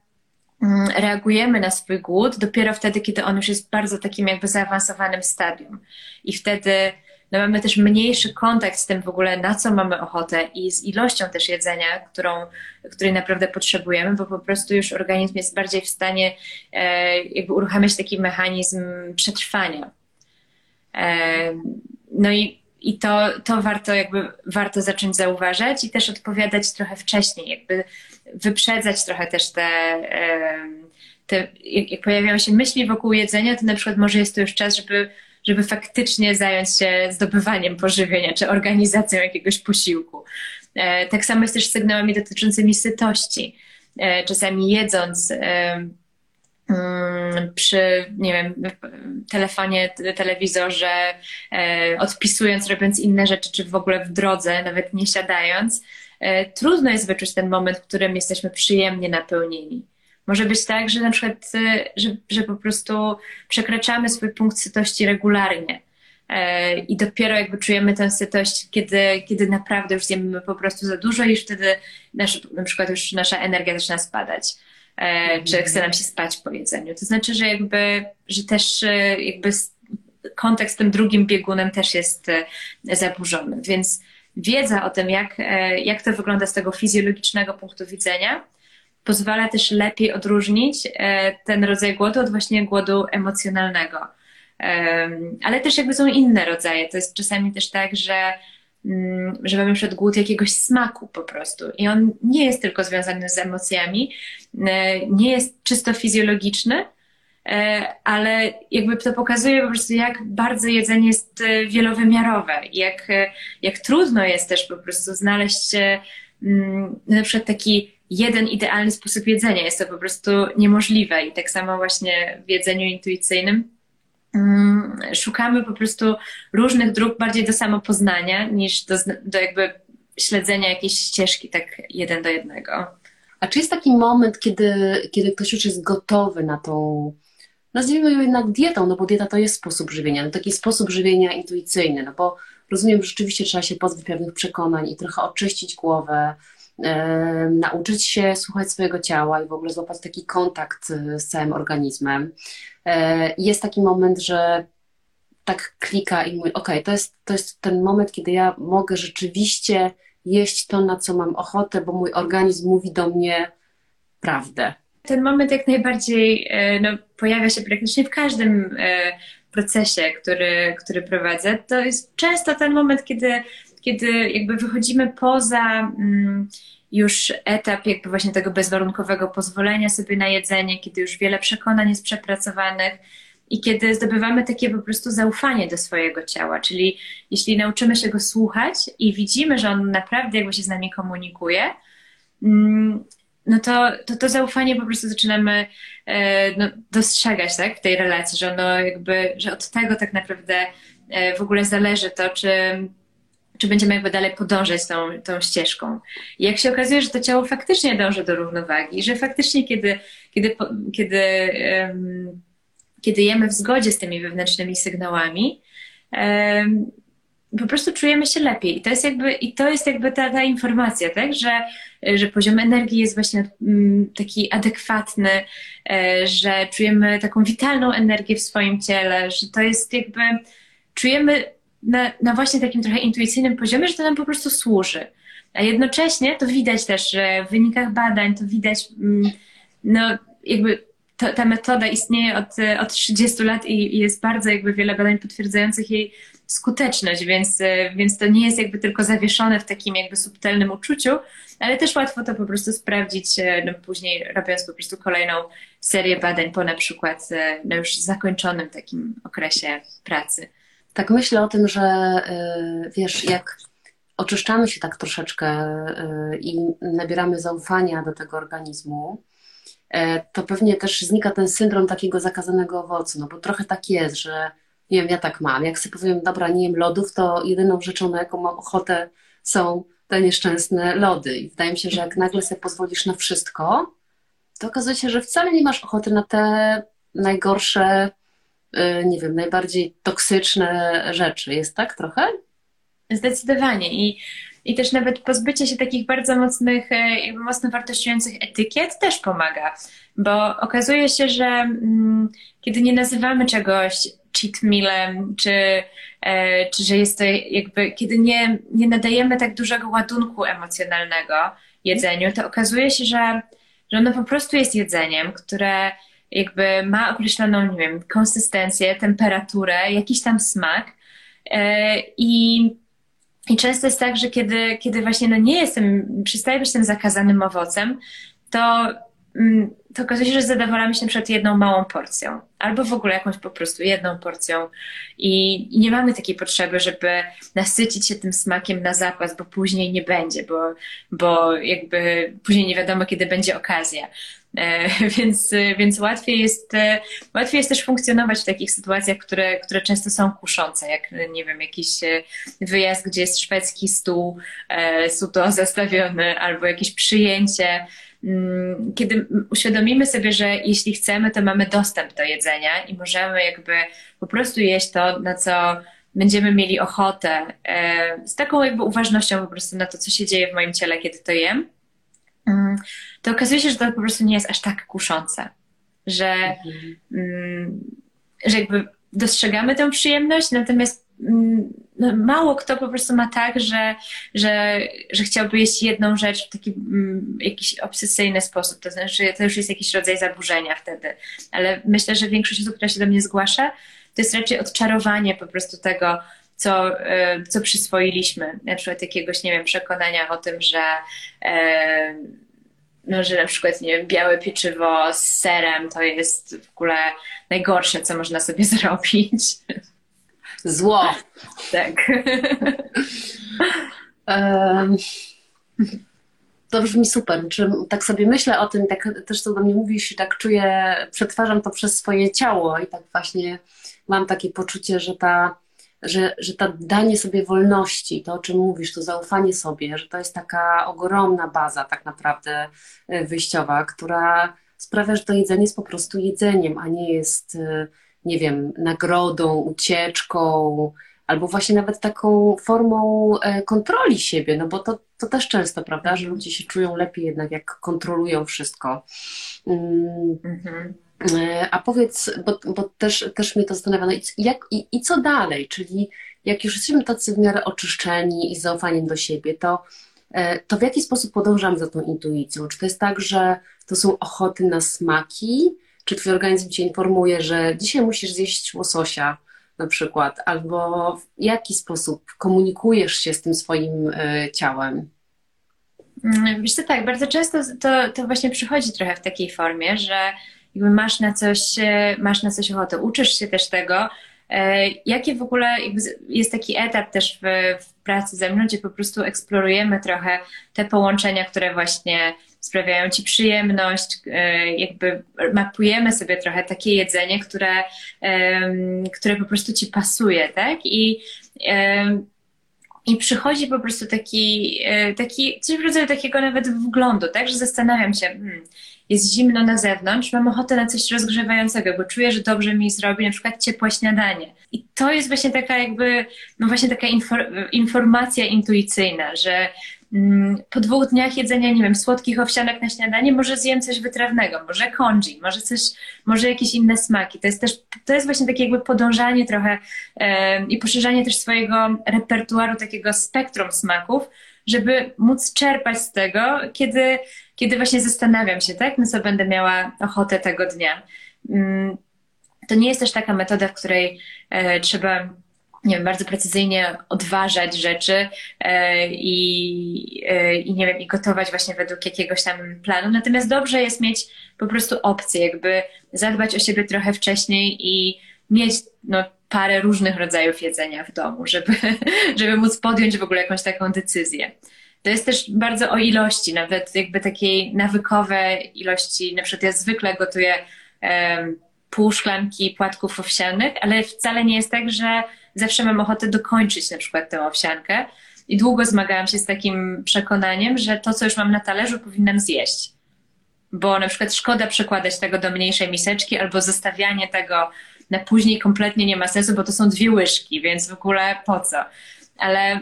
reagujemy na swój głód dopiero wtedy, kiedy on już jest w bardzo takim jakby zaawansowanym stadium. I wtedy no mamy też mniejszy kontakt z tym w ogóle, na co mamy ochotę i z ilością też jedzenia, którą, której naprawdę potrzebujemy, bo po prostu już organizm jest bardziej w stanie e, jakby uruchamiać taki mechanizm przetrwania. E, no i i to, to warto jakby warto zacząć zauważać i też odpowiadać trochę wcześniej, jakby wyprzedzać trochę też te, te jak pojawiają się myśli wokół jedzenia, to na przykład może jest to już czas, żeby, żeby faktycznie zająć się zdobywaniem pożywienia czy organizacją jakiegoś posiłku. E, tak samo jest też z sygnałami dotyczącymi sytości. E, czasami jedząc przy, nie wiem, telefonie, telewizorze, e, odpisując, robiąc inne rzeczy, czy w ogóle w drodze, nawet nie siadając, e, trudno jest wyczuć ten moment, w którym jesteśmy przyjemnie napełnieni. Może być tak, że na przykład, e, że, że po prostu przekraczamy swój punkt sytości regularnie. I dopiero jakby czujemy tę sytość, kiedy, kiedy naprawdę już zjemy po prostu za dużo i wtedy nasz, na przykład już nasza energia zaczyna spadać. E, czy chce nam się spać po jedzeniu. To znaczy, że jakby, że też e, jakby kontekst tym drugim biegunem też jest e, zaburzony. Więc wiedza o tym, jak, jak to wygląda z tego fizjologicznego punktu widzenia, pozwala też lepiej odróżnić ten rodzaj głodu od właśnie głodu emocjonalnego. Ale też jakby są inne rodzaje. To jest czasami też tak, że że mamy przed głód jakiegoś smaku po prostu. I on nie jest tylko związany z emocjami, e, nie jest czysto fizjologiczny, e, ale jakby to pokazuje po prostu, jak bardzo jedzenie jest e, wielowymiarowe, jak, jak trudno jest też po prostu znaleźć mm, na przykład taki jeden idealny sposób jedzenia. Jest to po prostu niemożliwe i tak samo właśnie w jedzeniu intuicyjnym Mm, szukamy po prostu różnych dróg bardziej do samopoznania niż do, do jakby śledzenia jakiejś ścieżki tak jeden do jednego. A czy jest taki moment, kiedy, kiedy ktoś już jest gotowy na tą, nazwijmy ją jednak dietą, no bo dieta to jest sposób żywienia, no taki sposób żywienia intuicyjny, no bo rozumiem, że rzeczywiście trzeba się pozbyć pewnych przekonań i trochę oczyścić głowę, nauczyć się słuchać swojego ciała i w ogóle złapać taki kontakt z całym organizmem. E, jest taki moment, że tak klika i mówi, ok, to jest, to jest ten moment, kiedy ja mogę rzeczywiście jeść to, na co mam ochotę, bo mój organizm mówi do mnie prawdę. Ten moment jak najbardziej e, no, pojawia się praktycznie w każdym e, procesie, który, który prowadzę. To jest często ten moment, kiedy, kiedy jakby wychodzimy poza mm, już etap jakby właśnie tego bezwarunkowego pozwolenia sobie na jedzenie, kiedy już wiele przekonań jest przepracowanych i kiedy zdobywamy takie po prostu zaufanie do swojego ciała, czyli jeśli nauczymy się go słuchać i widzimy, że on naprawdę jakby się z nami komunikuje, mm, no to, to to zaufanie po prostu zaczynamy e, no, dostrzegać tak, w tej relacji, że ono jakby, że od tego tak naprawdę e, w ogóle zależy to, czy, czy będziemy jakby dalej podążać tą, tą ścieżką. I jak się okazuje, że to ciało faktycznie dąży do równowagi, że faktycznie kiedy, kiedy, kiedy, um, kiedy jemy w zgodzie z tymi wewnętrznymi sygnałami, um, po prostu czujemy się lepiej. I to jest jakby, i to jest jakby ta, ta informacja, tak? że, że poziom energii jest właśnie mm, taki adekwatny, e, że czujemy taką witalną energię w swoim ciele, że to jest jakby, czujemy na, na właśnie takim trochę intuicyjnym poziomie, że to nam po prostu służy. A jednocześnie to widać też, że w wynikach badań to widać, mm, no jakby to, ta metoda istnieje od, od 30 lat i, i jest bardzo jakby wiele badań potwierdzających jej skuteczność, więc, więc to nie jest jakby tylko zawieszone w takim jakby subtelnym uczuciu, ale też łatwo to po prostu sprawdzić no, później robiąc po prostu kolejną serię badań po na przykład no, już zakończonym takim okresie pracy. Tak myślę o tym, że wiesz, jak oczyszczamy się tak troszeczkę i nabieramy zaufania do tego organizmu, to pewnie też znika ten syndrom takiego zakazanego owocu, no bo trochę tak jest, że nie wiem, ja tak mam. Jak sobie powiem, dobra, nie jem lodów, to jedyną rzeczą, na jaką mam ochotę, są te nieszczęsne lody. I wydaje mi się, że jak nagle sobie pozwolisz na wszystko, to okazuje się, że wcale nie masz ochoty na te najgorsze, y, nie wiem, najbardziej toksyczne rzeczy. Jest tak trochę? Zdecydowanie. I, i też nawet pozbycie się takich bardzo mocnych, e, jakby mocno wartościujących etykiet też pomaga, bo okazuje się, że mm, kiedy nie nazywamy czegoś cheat mealem, czy, e, czy że jest to jakby, kiedy nie, nie nadajemy tak dużego ładunku emocjonalnego jedzeniu, to okazuje się, że, że ono po prostu jest jedzeniem, które jakby ma określoną, nie wiem, konsystencję, temperaturę, jakiś tam smak. E, I, i często jest tak, że kiedy, kiedy właśnie no nie jestem, przestaję być tym zakazanym owocem, to Mm, to okazuje się, że zadowalamy się na przykład jedną małą porcją, albo w ogóle jakąś po prostu jedną porcją i, i, nie mamy takiej potrzeby, żeby nasycić się tym smakiem na zapas, bo później nie będzie, bo, bo jakby później nie wiadomo, kiedy będzie okazja. E, więc, więc łatwiej, jest, e, łatwiej jest też funkcjonować w takich sytuacjach, które, które często są kuszące, jak nie wiem, jakiś e, wyjazd, gdzie jest szwedzki stół, e, suto zastawiony, albo jakieś przyjęcie, Mm, kiedy uświadomimy sobie, że jeśli chcemy, to mamy dostęp do jedzenia i możemy jakby po prostu jeść to, na co będziemy mieli ochotę, e, z taką jakby uważnością po prostu na to, co się dzieje w moim ciele, kiedy to jem, to okazuje się, że to po prostu nie jest aż tak kuszące, że, mhm. Mm, że jakby dostrzegamy tę przyjemność, natomiast no, mało kto po prostu ma tak, że, że, że chciałby jeść jedną rzecz w taki mm, jakiś obsesyjny sposób. To znaczy, to już jest jakiś rodzaj zaburzenia wtedy. Ale myślę, że większość osób, która się do mnie zgłasza, to jest raczej odczarowanie po prostu tego, co, e, co przyswoiliśmy. Na przykład jakiegoś, nie wiem, przekonania o tym, że e, no, że na przykład, nie wiem, białe pieczywo z serem to jest w ogóle najgorsze, co można sobie zrobić. Zło. Tak. to brzmi super. Czy tak sobie myślę o tym, tak też co do mnie mówisz i tak czuję, przetwarzam to przez swoje ciało i tak właśnie mam takie poczucie, że ta, że, że ta danie sobie wolności, to o czym mówisz, to zaufanie sobie, że to jest taka ogromna baza tak naprawdę e, wyjściowa, która sprawia, że to jedzenie jest po prostu jedzeniem, a nie jest e, nie wiem, nagrodą, ucieczką, albo właśnie nawet taką formą e, kontroli siebie, no bo to, to też często, prawda, że ludzie się czują lepiej jednak, jak kontrolują wszystko. Mm. Mhm. E, a powiedz, bo, bo też, też mnie to zastanawia, no i, jak, i, i co dalej? Czyli jak już jesteśmy tacy w miarę oczyszczeni i zaufaniem do siebie, to e, to w jaki sposób podążamy za tą intuicją? Czy to jest tak, że to są ochoty na smaki? Czy twój organizm cię informuje, że dzisiaj musisz zjeść łososia na przykład? Albo w jaki sposób komunikujesz się z tym swoim e, ciałem? Mm, wiesz co, tak, bardzo często to, to właśnie przychodzi trochę w takiej formie, że jakby masz na coś, e, masz na coś ochotę, uczysz się też tego, e, Jaki w ogóle jest taki etap też w, w, pracy ze mną, gdzie po prostu eksplorujemy trochę te połączenia, które właśnie sprawiają ci przyjemność, e, jakby mapujemy sobie trochę takie jedzenie, które, które po prostu ci pasuje, tak? I i przychodzi po prostu taki, taki coś w rodzaju takiego nawet wglądu, tak, że zastanawiam się, hmm, jest zimno na zewnątrz, mam ochotę na coś rozgrzewającego, bo czuję, że dobrze mi zrobi na przykład ciepłe śniadanie. I to jest właśnie taka jakby, no właśnie taka informacja intuicyjna, że Mm, po dwóch dniach jedzenia, nie wiem, słodkich owsianek na śniadanie, może zjem coś wytrawnego, może congee, może coś, może jakieś inne smaki. To jest też, to jest właśnie takie jakby podążanie trochę e, i poszerzanie też swojego repertuaru, takiego spektrum smaków, żeby móc czerpać z tego, kiedy, kiedy właśnie zastanawiam się, tak, na co będę miała ochotę tego dnia. Mm, to nie jest też taka metoda, w której e, trzeba nie wiem, bardzo precyzyjnie odważać rzeczy e, i, e, i nie wiem, i gotować właśnie według jakiegoś tam planu. Natomiast dobrze jest mieć po prostu opcję, jakby zadbać o siebie trochę wcześniej i mieć no, parę różnych rodzajów jedzenia w domu, żeby, żeby móc podjąć w ogóle jakąś taką decyzję. To jest też bardzo o ilości, nawet jakby takiej nawykowe ilości. Na przykład ja zwykle gotuję um, pół szklanki płatków owsianych, ale wcale nie jest tak, że zawsze mam ochotę dokończyć na przykład tę owsiankę. I długo zmagałam się z takim przekonaniem, że to, co już mam na talerzu, powinnam zjeść. Bo na przykład szkoda przekładać tego do mniejszej miseczki, albo zostawianie tego na później kompletnie nie ma sensu, bo to są dwie łyżki, więc w ogóle po co? Ale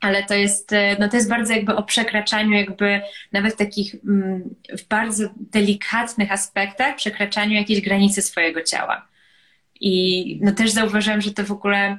ale to jest, no to jest bardzo jakby o przekraczaniu jakby nawet takich mm, w bardzo delikatnych aspektach, przekraczaniu jakiejś granicy swojego ciała. I no też zauważyłam, że to w ogóle,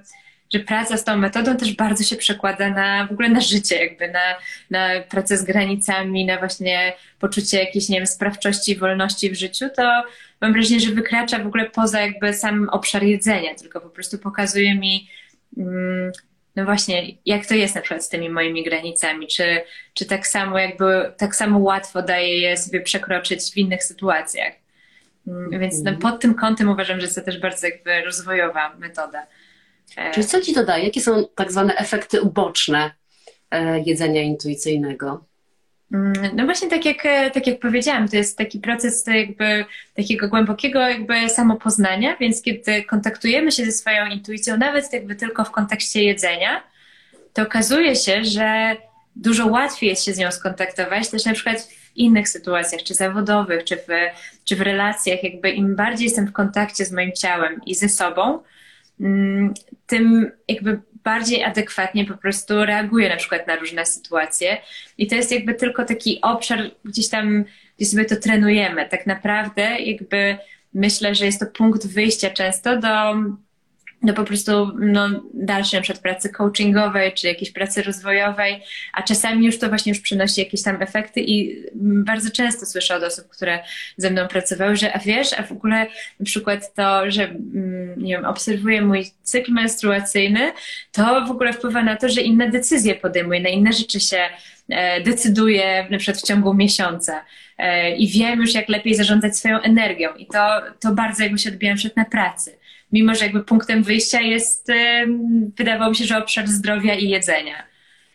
że praca z tą metodą też bardzo się przekłada na w ogóle na życie, jakby na, na pracę z granicami, na właśnie poczucie jakiejś, nie wiem, sprawczości wolności w życiu, to mam wrażenie, że wykracza w ogóle poza jakby sam obszar jedzenia, tylko po prostu pokazuje mi, mm, no właśnie, jak to jest na przykład z tymi moimi granicami, czy, czy tak samo jakby, tak samo łatwo daje je sobie przekroczyć w innych sytuacjach. Mm, więc no, pod tym kątem uważam, że jest to też bardzo jakby rozwojowa metoda. E, Czyli co Ci to daje? Jakie są tak zwane efekty uboczne e, jedzenia intuicyjnego? Mm, no właśnie tak jak, e, tak jak powiedziałam, to jest taki proces jakby takiego głębokiego jakby samopoznania, więc kiedy kontaktujemy się ze swoją intuicją, nawet jakby tylko w kontekście jedzenia, to okazuje się, że dużo łatwiej jest się z nią skontaktować, też na przykład w innych sytuacjach, czy zawodowych, czy w, czy w relacjach, jakby im bardziej jestem w kontakcie z moim ciałem i ze sobą, mm, tym jakby bardziej adekwatnie po prostu reaguję na przykład na różne sytuacje. I to jest jakby tylko taki obszar gdzieś tam, gdzie sobie to trenujemy. Tak naprawdę jakby myślę, że jest to punkt wyjścia często do do po prostu no, dalszej na pracy coachingowej, czy jakiejś pracy rozwojowej, a czasami już to właśnie już przynosi jakieś tam efekty i bardzo często słyszę od osób, które ze mną pracowały, że a wiesz, a w ogóle na przykład to, że mm, nie wiem, obserwuję mój cykl menstruacyjny, to w ogóle wpływa na to, że inne decyzje podejmuję, na inne rzeczy się e, decyduję na przykład w ciągu miesiąca e, i wiem już, jak lepiej zarządzać swoją energią. I to, to bardzo jakby się odbijam przed na pracy mimo że jakby punktem wyjścia jest, wydawało mi się, że obszar zdrowia i jedzenia.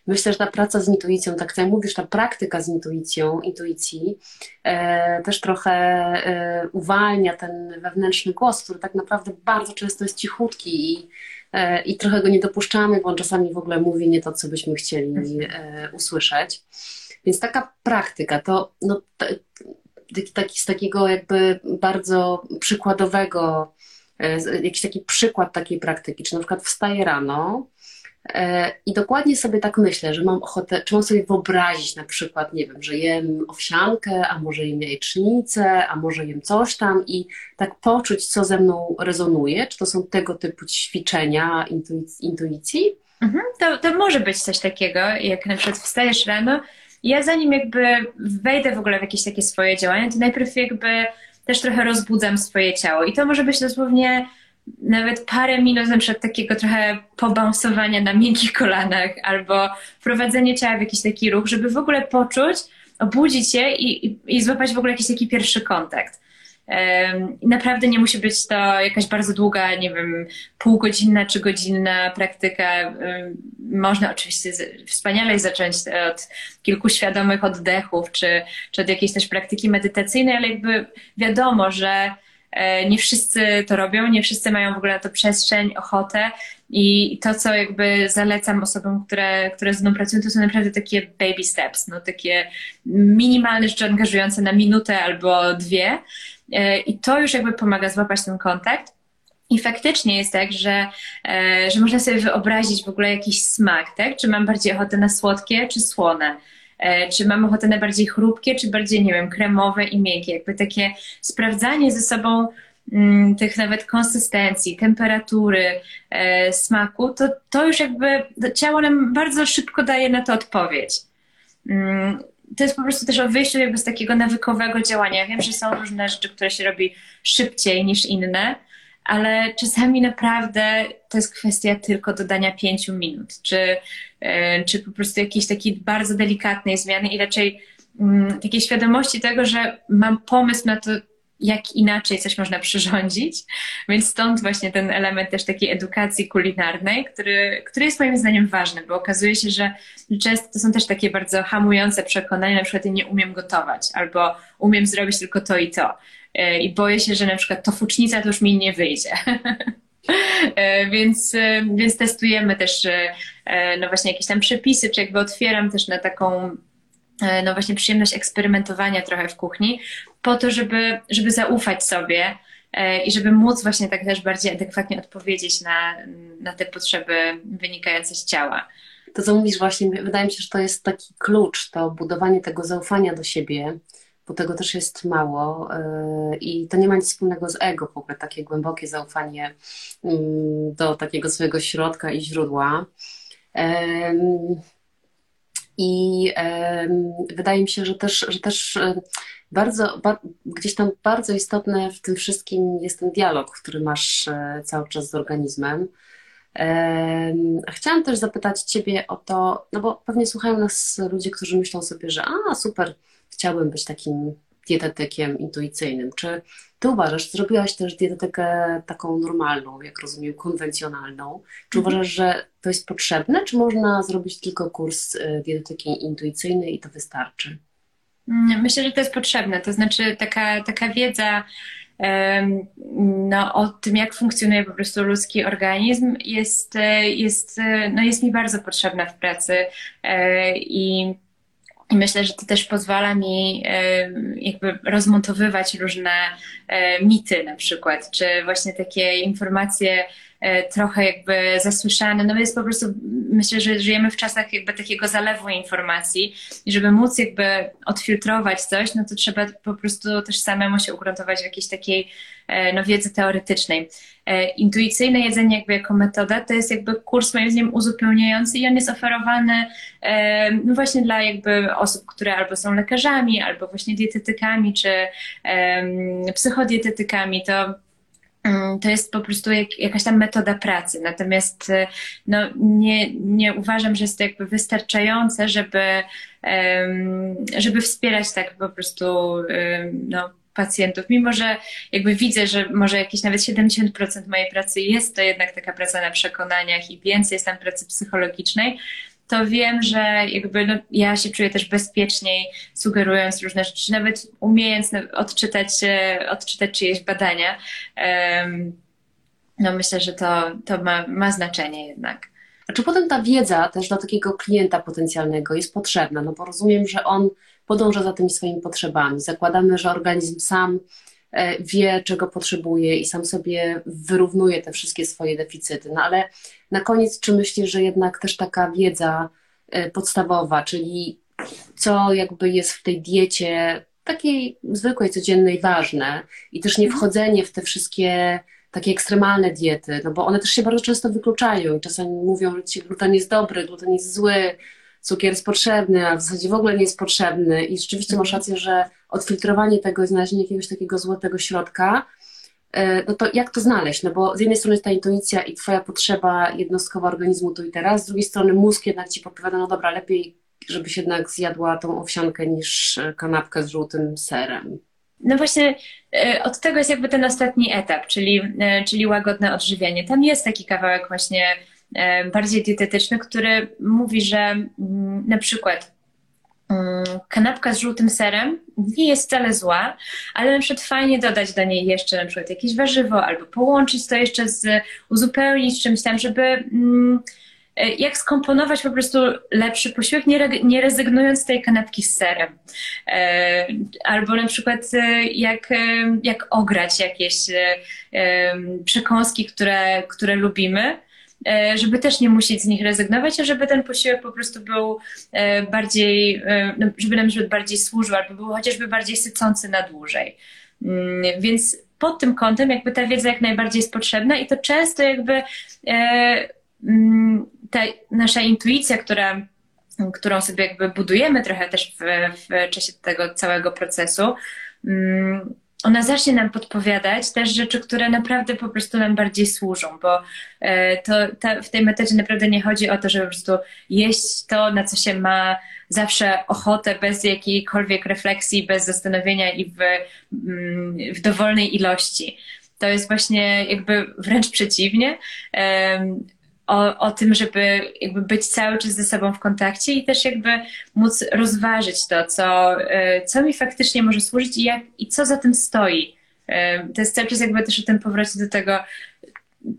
Myślę, że ta praca z intuicją, tak jak mówisz, ta praktyka z intuicją, intuicji e, też trochę e, uwalnia ten wewnętrzny głos, który tak naprawdę bardzo często jest cichutki i, e, i trochę go nie dopuszczamy, bo on czasami w ogóle mówi nie to, co byśmy chcieli e, usłyszeć. Więc taka praktyka to no, taki, z takiego jakby bardzo przykładowego jakiś taki przykład takiej praktyki, czy na przykład wstaję rano e, i dokładnie sobie tak myślę, że mam ochotę, czy mam sobie wyobrazić na przykład, nie wiem, że jem owsiankę, a może jem jajecznicę, a może jem coś tam i tak poczuć, co ze mną rezonuje, czy to są tego typu ćwiczenia intuicji, Mhm, to, to może być coś takiego, jak na przykład wstajesz rano ja zanim jakby wejdę w ogóle w jakieś takie swoje działania, to najpierw jakby też trochę rozbudzam swoje ciało i to może być dosłownie nawet parę minut na przykład takiego trochę pobounsowania na miękkich kolanach albo wprowadzenie ciała w jakiś taki ruch, żeby w ogóle poczuć, obudzić się i, i, i złapać w ogóle jakiś taki pierwszy kontakt. Naprawdę nie musi być to jakaś bardzo długa, nie wiem, półgodzinna czy godzinna praktyka. Można oczywiście wspaniale zacząć od kilku świadomych oddechów, czy, czy od jakiejś też praktyki medytacyjnej, ale jakby wiadomo, że e, nie wszyscy to robią, nie wszyscy mają w ogóle na to przestrzeń, ochotę i to, co jakby zalecam osobom, które, które z mną pracują, to są naprawdę takie baby steps, no takie minimalne rzeczy angażujące na minutę albo dwie, I to już jakby pomaga złapać ten kontakt. I faktycznie jest tak, że, e, że można sobie wyobrazić w ogóle jakiś smak, tak? Czy mam bardziej ochotę na słodkie, czy słone? E, czy mam ochotę na bardziej chrupkie, czy bardziej, nie wiem, kremowe i miękkie? Jakby takie sprawdzanie ze sobą mm, tych nawet konsystencji, temperatury, smaku, to, to już jakby ciało nam bardzo szybko daje na to odpowiedź. Mm, to jest po prostu też o wyjściu jakby z takiego nawykowego działania. Ja wiem, że są różne rzeczy, które się robi szybciej niż inne, ale czasami naprawdę to jest kwestia tylko dodania pięciu minut, czy, e, czy po prostu jakiejś takiej bardzo delikatnej zmiany i raczej um, takiej świadomości tego, że mam pomysł na to, jak inaczej coś można przyrządzić. Więc stąd właśnie ten element też takiej edukacji kulinarnej, który, który jest moim zdaniem ważny, bo okazuje się, że często to są też takie bardzo hamujące przekonania, na przykład ja nie umiem gotować, albo umiem zrobić tylko to i to. E, I boję się, że na przykład to fucznica to już mi nie wyjdzie. E, więc, e, więc testujemy też no właśnie jakieś tam przepisy, czy jakby otwieram też na taką no właśnie przyjemność eksperymentowania trochę w kuchni, po to, żeby, żeby zaufać sobie e, i żeby móc właśnie tak też bardziej adekwatnie odpowiedzieć na, na te potrzeby wynikające z ciała. To, co mówisz właśnie, wydaje mi się, że to jest taki klucz, to budowanie tego zaufania do siebie, bo tego też jest mało e, i to nie ma nic wspólnego z ego w ogóle, takie głębokie zaufanie mm, do takiego swojego środka i źródła. I wydaje mi się, że też, że też bardzo, ba, gdzieś tam bardzo istotne w tym wszystkim jest ten dialog, który masz e, cały czas z organizmem. Chciałam też zapytać Ciebie o to, no bo pewnie słuchają nas ludzie, którzy myślą sobie, że a super, chciałbym być takim dietetykiem intuicyjnym. Czy ty uważasz, zrobiłaś też dietetykę taką normalną, jak rozumiem, konwencjonalną. Czy mhm. uważasz, że to jest potrzebne, czy można zrobić tylko kurs y, dietetyki intuicyjnej i to wystarczy? Mm, myślę, że to jest potrzebne. To znaczy taka, taka wiedza no, o tym, jak funkcjonuje po prostu ludzki organizm, jest, jest, no, jest mi bardzo potrzebna w pracy. E, I i myślę, że to też pozwala mi jakby rozmontowywać różne e, mity na przykład, czy właśnie takie informacje E, trochę jakby zasłyszane. No jest po prostu, myślę, że żyjemy w czasach jakby takiego zalewu informacji i żeby móc jakby odfiltrować coś, no to trzeba po prostu też samemu się ugruntować w jakiejś takiej e, no, wiedzy teoretycznej. E, intuicyjne jedzenie jakby jako metoda to jest jakby kurs moim zdaniem uzupełniający i on jest oferowany no właśnie dla jakby osób, które albo są lekarzami, albo właśnie dietetykami, czy psychodietetykami. To Mm, to jest po prostu jak, jakaś tam metoda pracy. Natomiast no, nie, nie uważam, że jest to jakby wystarczające, żeby, żeby wspierać tak po prostu no, pacjentów. Mimo, że jakby widzę, że może jakieś nawet 70% mojej pracy jest to jednak taka praca na przekonaniach i więcej jest tam pracy psychologicznej, to wiem, że jakby no, ja się czuję też bezpieczniej, sugerując różne rzeczy, nawet umiejąc odczytać, odczytać czyjeś badania. No myślę, że to, to ma, ma znaczenie jednak. A czy potem ta wiedza też dla takiego klienta potencjalnego jest potrzebna? No bo rozumiem, że on podąża za tymi swoimi potrzebami. Zakładamy, że organizm sam E, wie, czego potrzebuje i sam sobie wyrównuje te wszystkie swoje deficyty. No ale na koniec, czy myślisz, że jednak też taka wiedza e, podstawowa, czyli co jakby jest w tej diecie takiej zwykłej, codziennej ważne i też nie mhm. wchodzenie w te wszystkie takie ekstremalne diety, no bo one też się bardzo często wykluczają. Czasami mówią, że gluten jest dobry, gluten jest zły, cukier jest potrzebny, a w zasadzie w ogóle nie jest potrzebny. I rzeczywiście masz rację, że odfiltrowanie tego i znalezienie jakiegoś takiego złotego środka, e, no to jak to znaleźć? No bo z jednej strony jest ta intuicja i twoja potrzeba jednostkowa organizmu tu i teraz, z drugiej strony mózg jednak ci podpowiada, no dobra, lepiej żebyś jednak zjadła tą owsiankę niż kanapkę z żółtym serem. No właśnie e, od tego jest jakby ten ostatni etap, czyli, e, czyli łagodne odżywianie. Tam jest taki kawałek właśnie e, bardziej dietetyczny, który mówi, że mm, na przykład mm, kanapka z żółtym serem nie jest wcale zła, ale na przykład fajnie dodać do niej jeszcze na przykład jakieś warzywo albo połączyć to jeszcze z, uzupełnić czymś tam, żeby mm, E, jak skomponować po prostu lepszy posiłek, nie, nie rezygnując z tej kanapki z serem. E, albo na przykład e, jak, jak ograć jakieś przekąski, które, które lubimy, żeby też nie musieć z nich rezygnować, a żeby ten posiłek po prostu był bardziej, no, żeby nam bardziej służył, albo był chociażby bardziej sycący na dłużej. Mm, więc pod tym kątem jakby ta wiedza jak najbardziej jest potrzebna i to często jakby mm, ta nasza intuicja, która, którą sobie jakby budujemy trochę też w, w czasie tego całego procesu, mm, ona zacznie nam podpowiadać też rzeczy, które naprawdę po prostu nam bardziej służą, bo e, to ta, w tej metodzie naprawdę nie chodzi o to, żeby po prostu jeść to, na co się ma zawsze ochotę, bez jakiejkolwiek refleksji, bez zastanowienia i w, mm, w dowolnej ilości. To jest właśnie jakby wręcz przeciwnie o, o tym, żeby jakby być cały czas ze sobą w kontakcie i też jakby móc rozważyć to, co, e, co mi faktycznie może służyć i, jak, i co za tym stoi. E, to jest cały czas jakby też o tym powrocie do tego,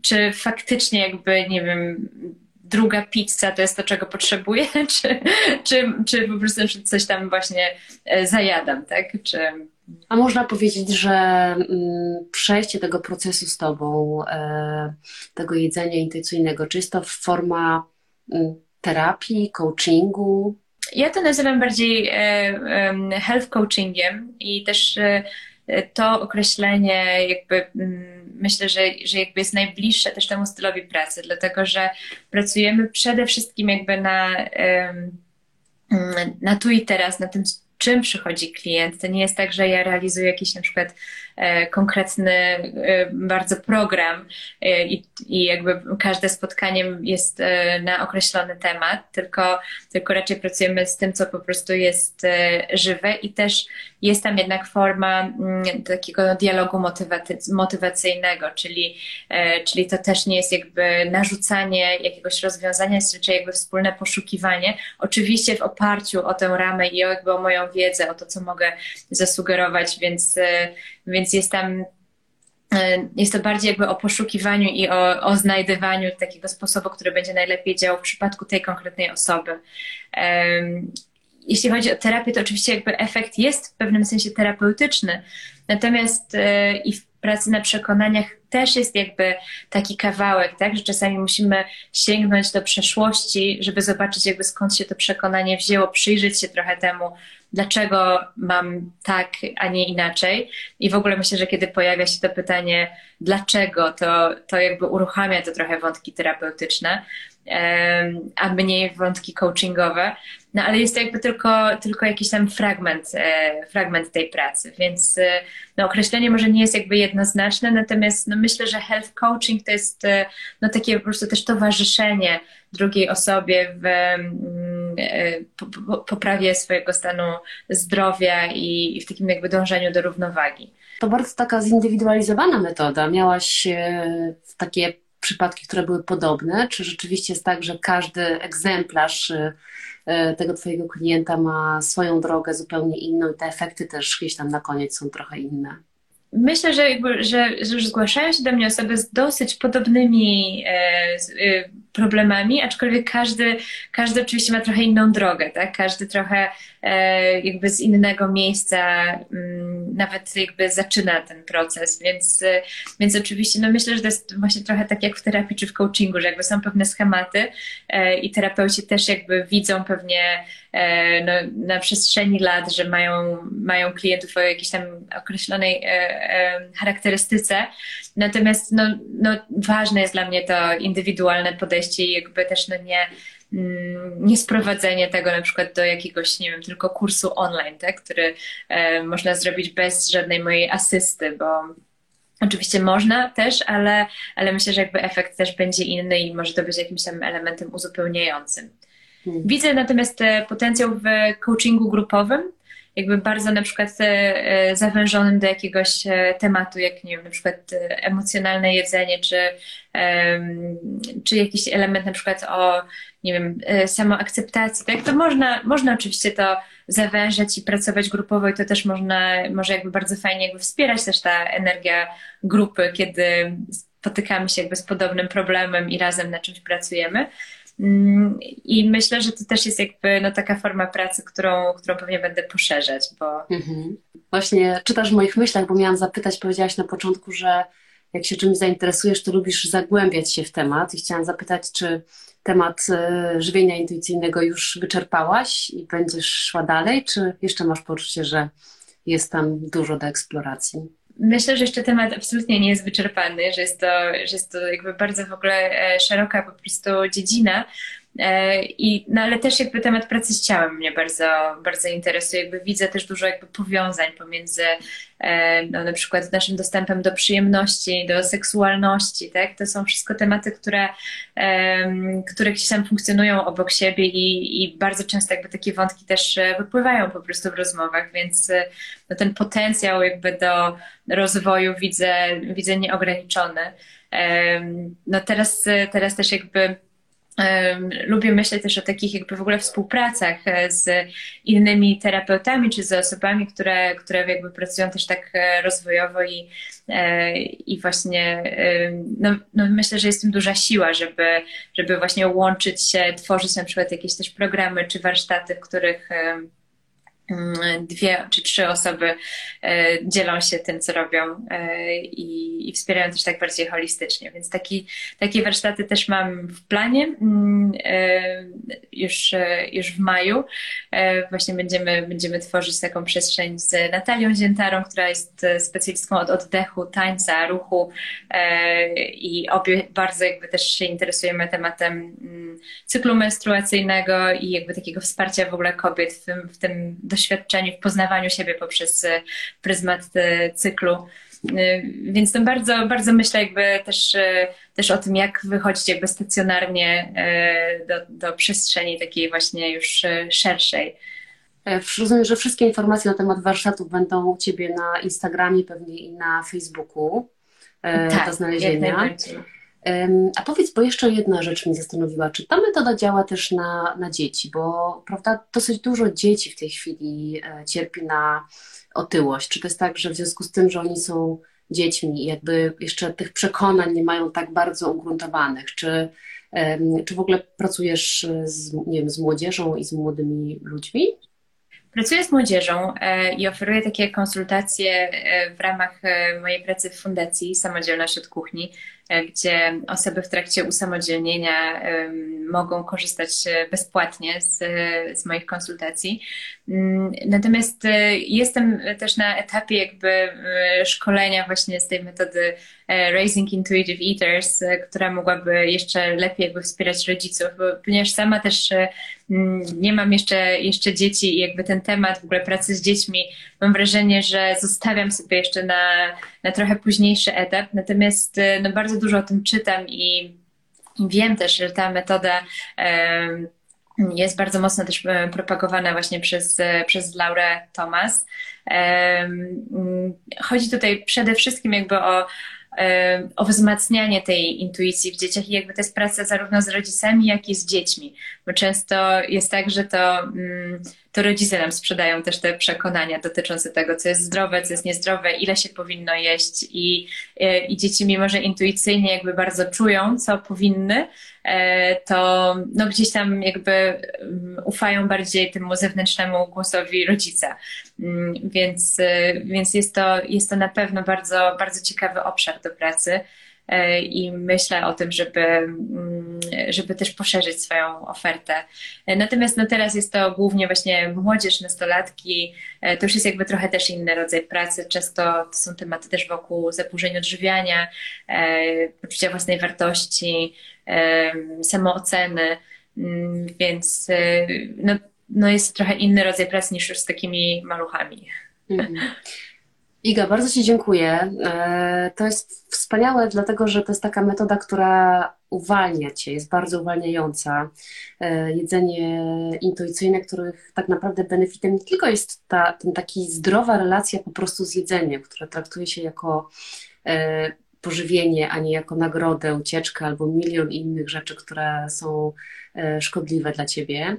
czy faktycznie jakby, nie wiem, druga pizza to jest to, czego potrzebuję, czy, czy, czy po prostu coś tam właśnie e, zajadam, tak? Czy, a można powiedzieć, że mm, przejście tego procesu z Tobą, e, tego jedzenia intuicyjnego, czy jest to forma mm, terapii, coachingu? Ja to nazywam bardziej e, health coachingiem i też to określenie jakby mm, myślę, że, że jakby jest najbliższe też temu stylowi pracy, dlatego że pracujemy przede wszystkim jakby na, na tu i teraz, na tym, czym przychodzi klient. To nie jest tak, że ja realizuję jakiś na przykład konkretny e, bardzo program e, i, i jakby każde spotkanie jest na określony temat, tylko, tylko raczej pracujemy z tym, co po prostu jest żywe i też jest tam jednak forma mm, takiego dialogu motywacyjnego, czyli, czyli to też nie jest jakby narzucanie jakiegoś rozwiązania, jest raczej jakby wspólne poszukiwanie, oczywiście w oparciu o tę ramę i jakby o moją wiedzę, o to, co mogę zasugerować, więc, e, więc jest tam e, jest to bardziej jakby o poszukiwaniu i o, o znajdywaniu takiego sposobu, który będzie najlepiej działał w przypadku tej konkretnej osoby. Jeśli chodzi o terapię, to oczywiście jakby efekt jest w pewnym sensie terapeutyczny, natomiast e, i w pracy na przekonaniach też jest jakby taki kawałek, tak, że czasami musimy sięgnąć do przeszłości, żeby zobaczyć jakby skąd się to przekonanie wzięło, przyjrzeć się trochę temu, dlaczego mam tak, a nie inaczej. I w ogóle myślę, że kiedy pojawia się to pytanie, dlaczego, to, to jakby uruchamia to trochę wątki terapeutyczne, a mniej wątki coachingowe. No ale jest to jakby tylko, tylko jakiś tam fragment, e, fragment tej pracy, więc e, no, określenie może nie jest jakby jednoznaczne, natomiast no, myślę, że health coaching to jest e, no, takie po prostu też towarzyszenie drugiej osobie w mm, poprawie swojego stanu zdrowia i, i w takim jakby dążeniu do równowagi. To bardzo taka zindywidualizowana metoda. Miałaś takie przypadki, które były podobne? Czy rzeczywiście jest tak, że każdy egzemplarz E, tego Twojego klienta ma swoją drogę zupełnie inną i te efekty też gdzieś tam na koniec są trochę inne. Myślę, że, jakby, że, że zgłaszają się do mnie osoby z dosyć podobnymi e, e, problemami, aczkolwiek każdy, każdy oczywiście ma trochę inną drogę, tak? Każdy trochę e, jakby z innego miejsca mm, nawet jakby zaczyna ten proces, więc, więc oczywiście no myślę, że to jest właśnie trochę tak jak w terapii czy w coachingu, że jakby są pewne schematy i terapeuci też jakby widzą pewnie no, na przestrzeni lat, że mają, mają klientów o jakiejś tam określonej charakterystyce, natomiast no, no, ważne jest dla mnie to indywidualne podejście i jakby też no nie Mm, nie sprowadzenie tego na przykład do jakiegoś, nie wiem, tylko kursu online, tak, który e, można zrobić bez żadnej mojej asysty, bo Oczywiście można też, ale, ale myślę, że jakby efekt też będzie inny i może to być jakimś tam elementem uzupełniającym. Hmm. Widzę natomiast e, potencjał w coachingu grupowym, jakby bardzo na przykład e, zawężonym do jakiegoś tematu, jak nie wiem, na przykład emocjonalne jedzenie, czy, czy jakiś element na przykład o nie wiem, e, samoakceptacji, tak? To można, można oczywiście to zawężać i pracować grupowo i to też można, może jakby bardzo fajnie jakby wspierać też ta energia grupy, kiedy spotykamy się jakby z podobnym problemem i razem na czymś pracujemy. Mm, I myślę, że to też jest jakby no, taka forma pracy, którą, którą pewnie będę poszerzać, bo... Mhm. Właśnie czytasz w moich myślach, bo miałam zapytać, powiedziałaś na początku, że jak się czymś zainteresujesz, to lubisz zagłębiać się w temat i chciałam zapytać, czy temat e, żywienia intuicyjnego już wyczerpałaś i będziesz szła dalej, czy jeszcze masz poczucie, że jest tam dużo do eksploracji? Myślę, że jeszcze temat absolutnie nie jest wyczerpany, że jest to, że jest to jakby bardzo w ogóle e, szeroka po prostu dziedzina. E, I, no ale też jakby temat pracy z ciałem mnie bardzo, bardzo interesuje. Jakby widzę też dużo jakby powiązań pomiędzy e, no, na przykład naszym dostępem do przyjemności, do seksualności, tak? To są wszystko tematy, które, które gdzieś tam funkcjonują obok siebie i, i bardzo często jakby takie wątki też e, wypływają po prostu w rozmowach, więc no, ten potencjał jakby do rozwoju widzę, widzę nieograniczony. No teraz, teraz też jakby Lubię myśleć też o takich jakby w ogóle współpracach e, z innymi terapeutami czy z osobami, które, które jakby pracują też tak e, rozwojowo i, e, i właśnie no, no myślę, że jest tym duża siła, żeby, żeby właśnie łączyć się, tworzyć na przykład jakieś też programy czy warsztaty, w których dwie czy trzy osoby e, dzielą się tym, co robią e, i, i, wspierają też tak bardziej holistycznie. Więc taki, takie warsztaty też mam w planie mm, e, już, już w maju. Właśnie będziemy, będziemy tworzyć taką przestrzeń z Natalią Ziętarą, która jest specjalistką od oddechu, tańca, ruchu i obie bardzo jakby też się interesujemy tematem mm, cyklu menstruacyjnego i jakby takiego wsparcia w ogóle kobiet w tym, w tym doświadczeniu, w poznawaniu siebie poprzez e, pryzmat e, cyklu. E, więc to bardzo, bardzo myślę jakby też, też o tym, jak wychodzić jakby stacjonarnie do, do przestrzeni takiej właśnie już szerszej. Rozumiem, że wszystkie informacje na temat warsztatów będą u Ciebie na Instagramie, pewnie i na Facebooku tak, do znalezienia. A powiedz, bo jeszcze jedna rzecz mnie zastanowiła, czy ta metoda działa też na, na dzieci, bo prawda, dosyć dużo dzieci w tej chwili e, cierpi na otyłość. Czy to jest tak, że w związku z tym, że oni są dziećmi jakby jeszcze tych przekonań nie mają tak bardzo ugruntowanych, czy, czy w ogóle pracujesz z, nie wiem, z młodzieżą i z młodymi ludźmi? Pracuję z młodzieżą e, i oferuję takie konsultacje e, w ramach mojej pracy w Fundacji Samodzielność od Kuchni, gdzie osoby w trakcie usamodzielnienia mogą korzystać e, bezpłatnie z, z moich konsultacji. Mm, natomiast e, jestem też na etapie jakby szkolenia właśnie z tej metody Raising Intuitive Eaters, która mogłaby jeszcze lepiej jakby wspierać rodziców, ponieważ sama też mm, nie mam jeszcze, jeszcze dzieci i jakby ten temat w ogóle pracy z dziećmi mam wrażenie, że zostawiam sobie jeszcze na, na trochę późniejszy etap. Natomiast no, bardzo dużo o tym czytam i wiem też, że ta metoda jest bardzo mocno też propagowana właśnie przez, przez Laurę Thomas. Chodzi tutaj przede wszystkim jakby o o wzmacnianie tej intuicji w dzieciach i jakby to jest praca zarówno z rodzicami, jak i z dziećmi. Bo często jest tak, że to, mm, to rodzice nam sprzedają też te przekonania dotyczące tego, co jest zdrowe, co jest niezdrowe, ile się powinno jeść i, e, i dzieci mimo, że intuicyjnie jakby bardzo czują, co powinny, e, to no gdzieś tam jakby mm, ufają bardziej temu zewnętrznemu głosowi rodzica. Mm, więc, więc jest, to, jest to na pewno bardzo, bardzo ciekawy obszar do pracy. E, i myślę o tym, żeby, mm, żeby też poszerzyć swoją ofertę. E, natomiast no teraz jest to głównie właśnie młodzież, nastolatki, e, to już jest jakby trochę też inny rodzaj pracy. Często to są tematy też wokół zaburzeń odżywiania, poczucia własnej wartości, samooceny, mm, więc no, no jest to trochę inny rodzaj pracy niż już z takimi maluchami. Mhm. Iga, bardzo Ci dziękuję. E, to jest wspaniałe, dlatego że to jest taka metoda, która uwalnia Cię, jest bardzo uwalniająca. E, jedzenie intuicyjne, których tak naprawdę benefitem nie tylko jest ta ten taki zdrowa relacja po prostu z jedzeniem, które traktuje się jako e, pożywienie, a nie jako nagrodę, ucieczkę albo milion innych rzeczy, które są e, szkodliwe dla ciebie,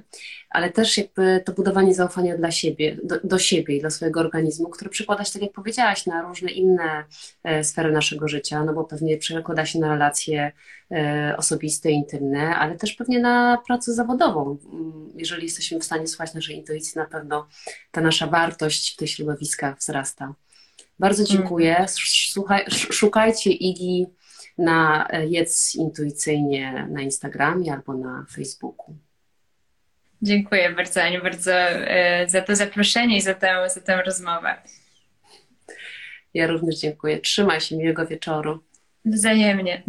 ale też jakby to budowanie zaufania dla siebie, do, do siebie i dla swojego organizmu, które przekłada się, tak jak powiedziałaś, na różne inne e, sfery naszego życia, no bo pewnie przekłada się na relacje e, osobiste, intymne, ale też pewnie na pracę zawodową. Mm, jeżeli jesteśmy w stanie słuchać naszej intuicji, na pewno ta nasza wartość w tych środowiskach wzrasta. Bardzo mhm. dziękuję. Słuchaj, szukajcie Igi na e, Jedz Intuicyjnie na Instagramie albo na Facebooku. Dziękuję bardzo Aniu, bardzo e, za to zaproszenie i za tę, za tę rozmowę. Ja również dziękuję. Trzymaj się, miłego wieczoru. Wzajemnie.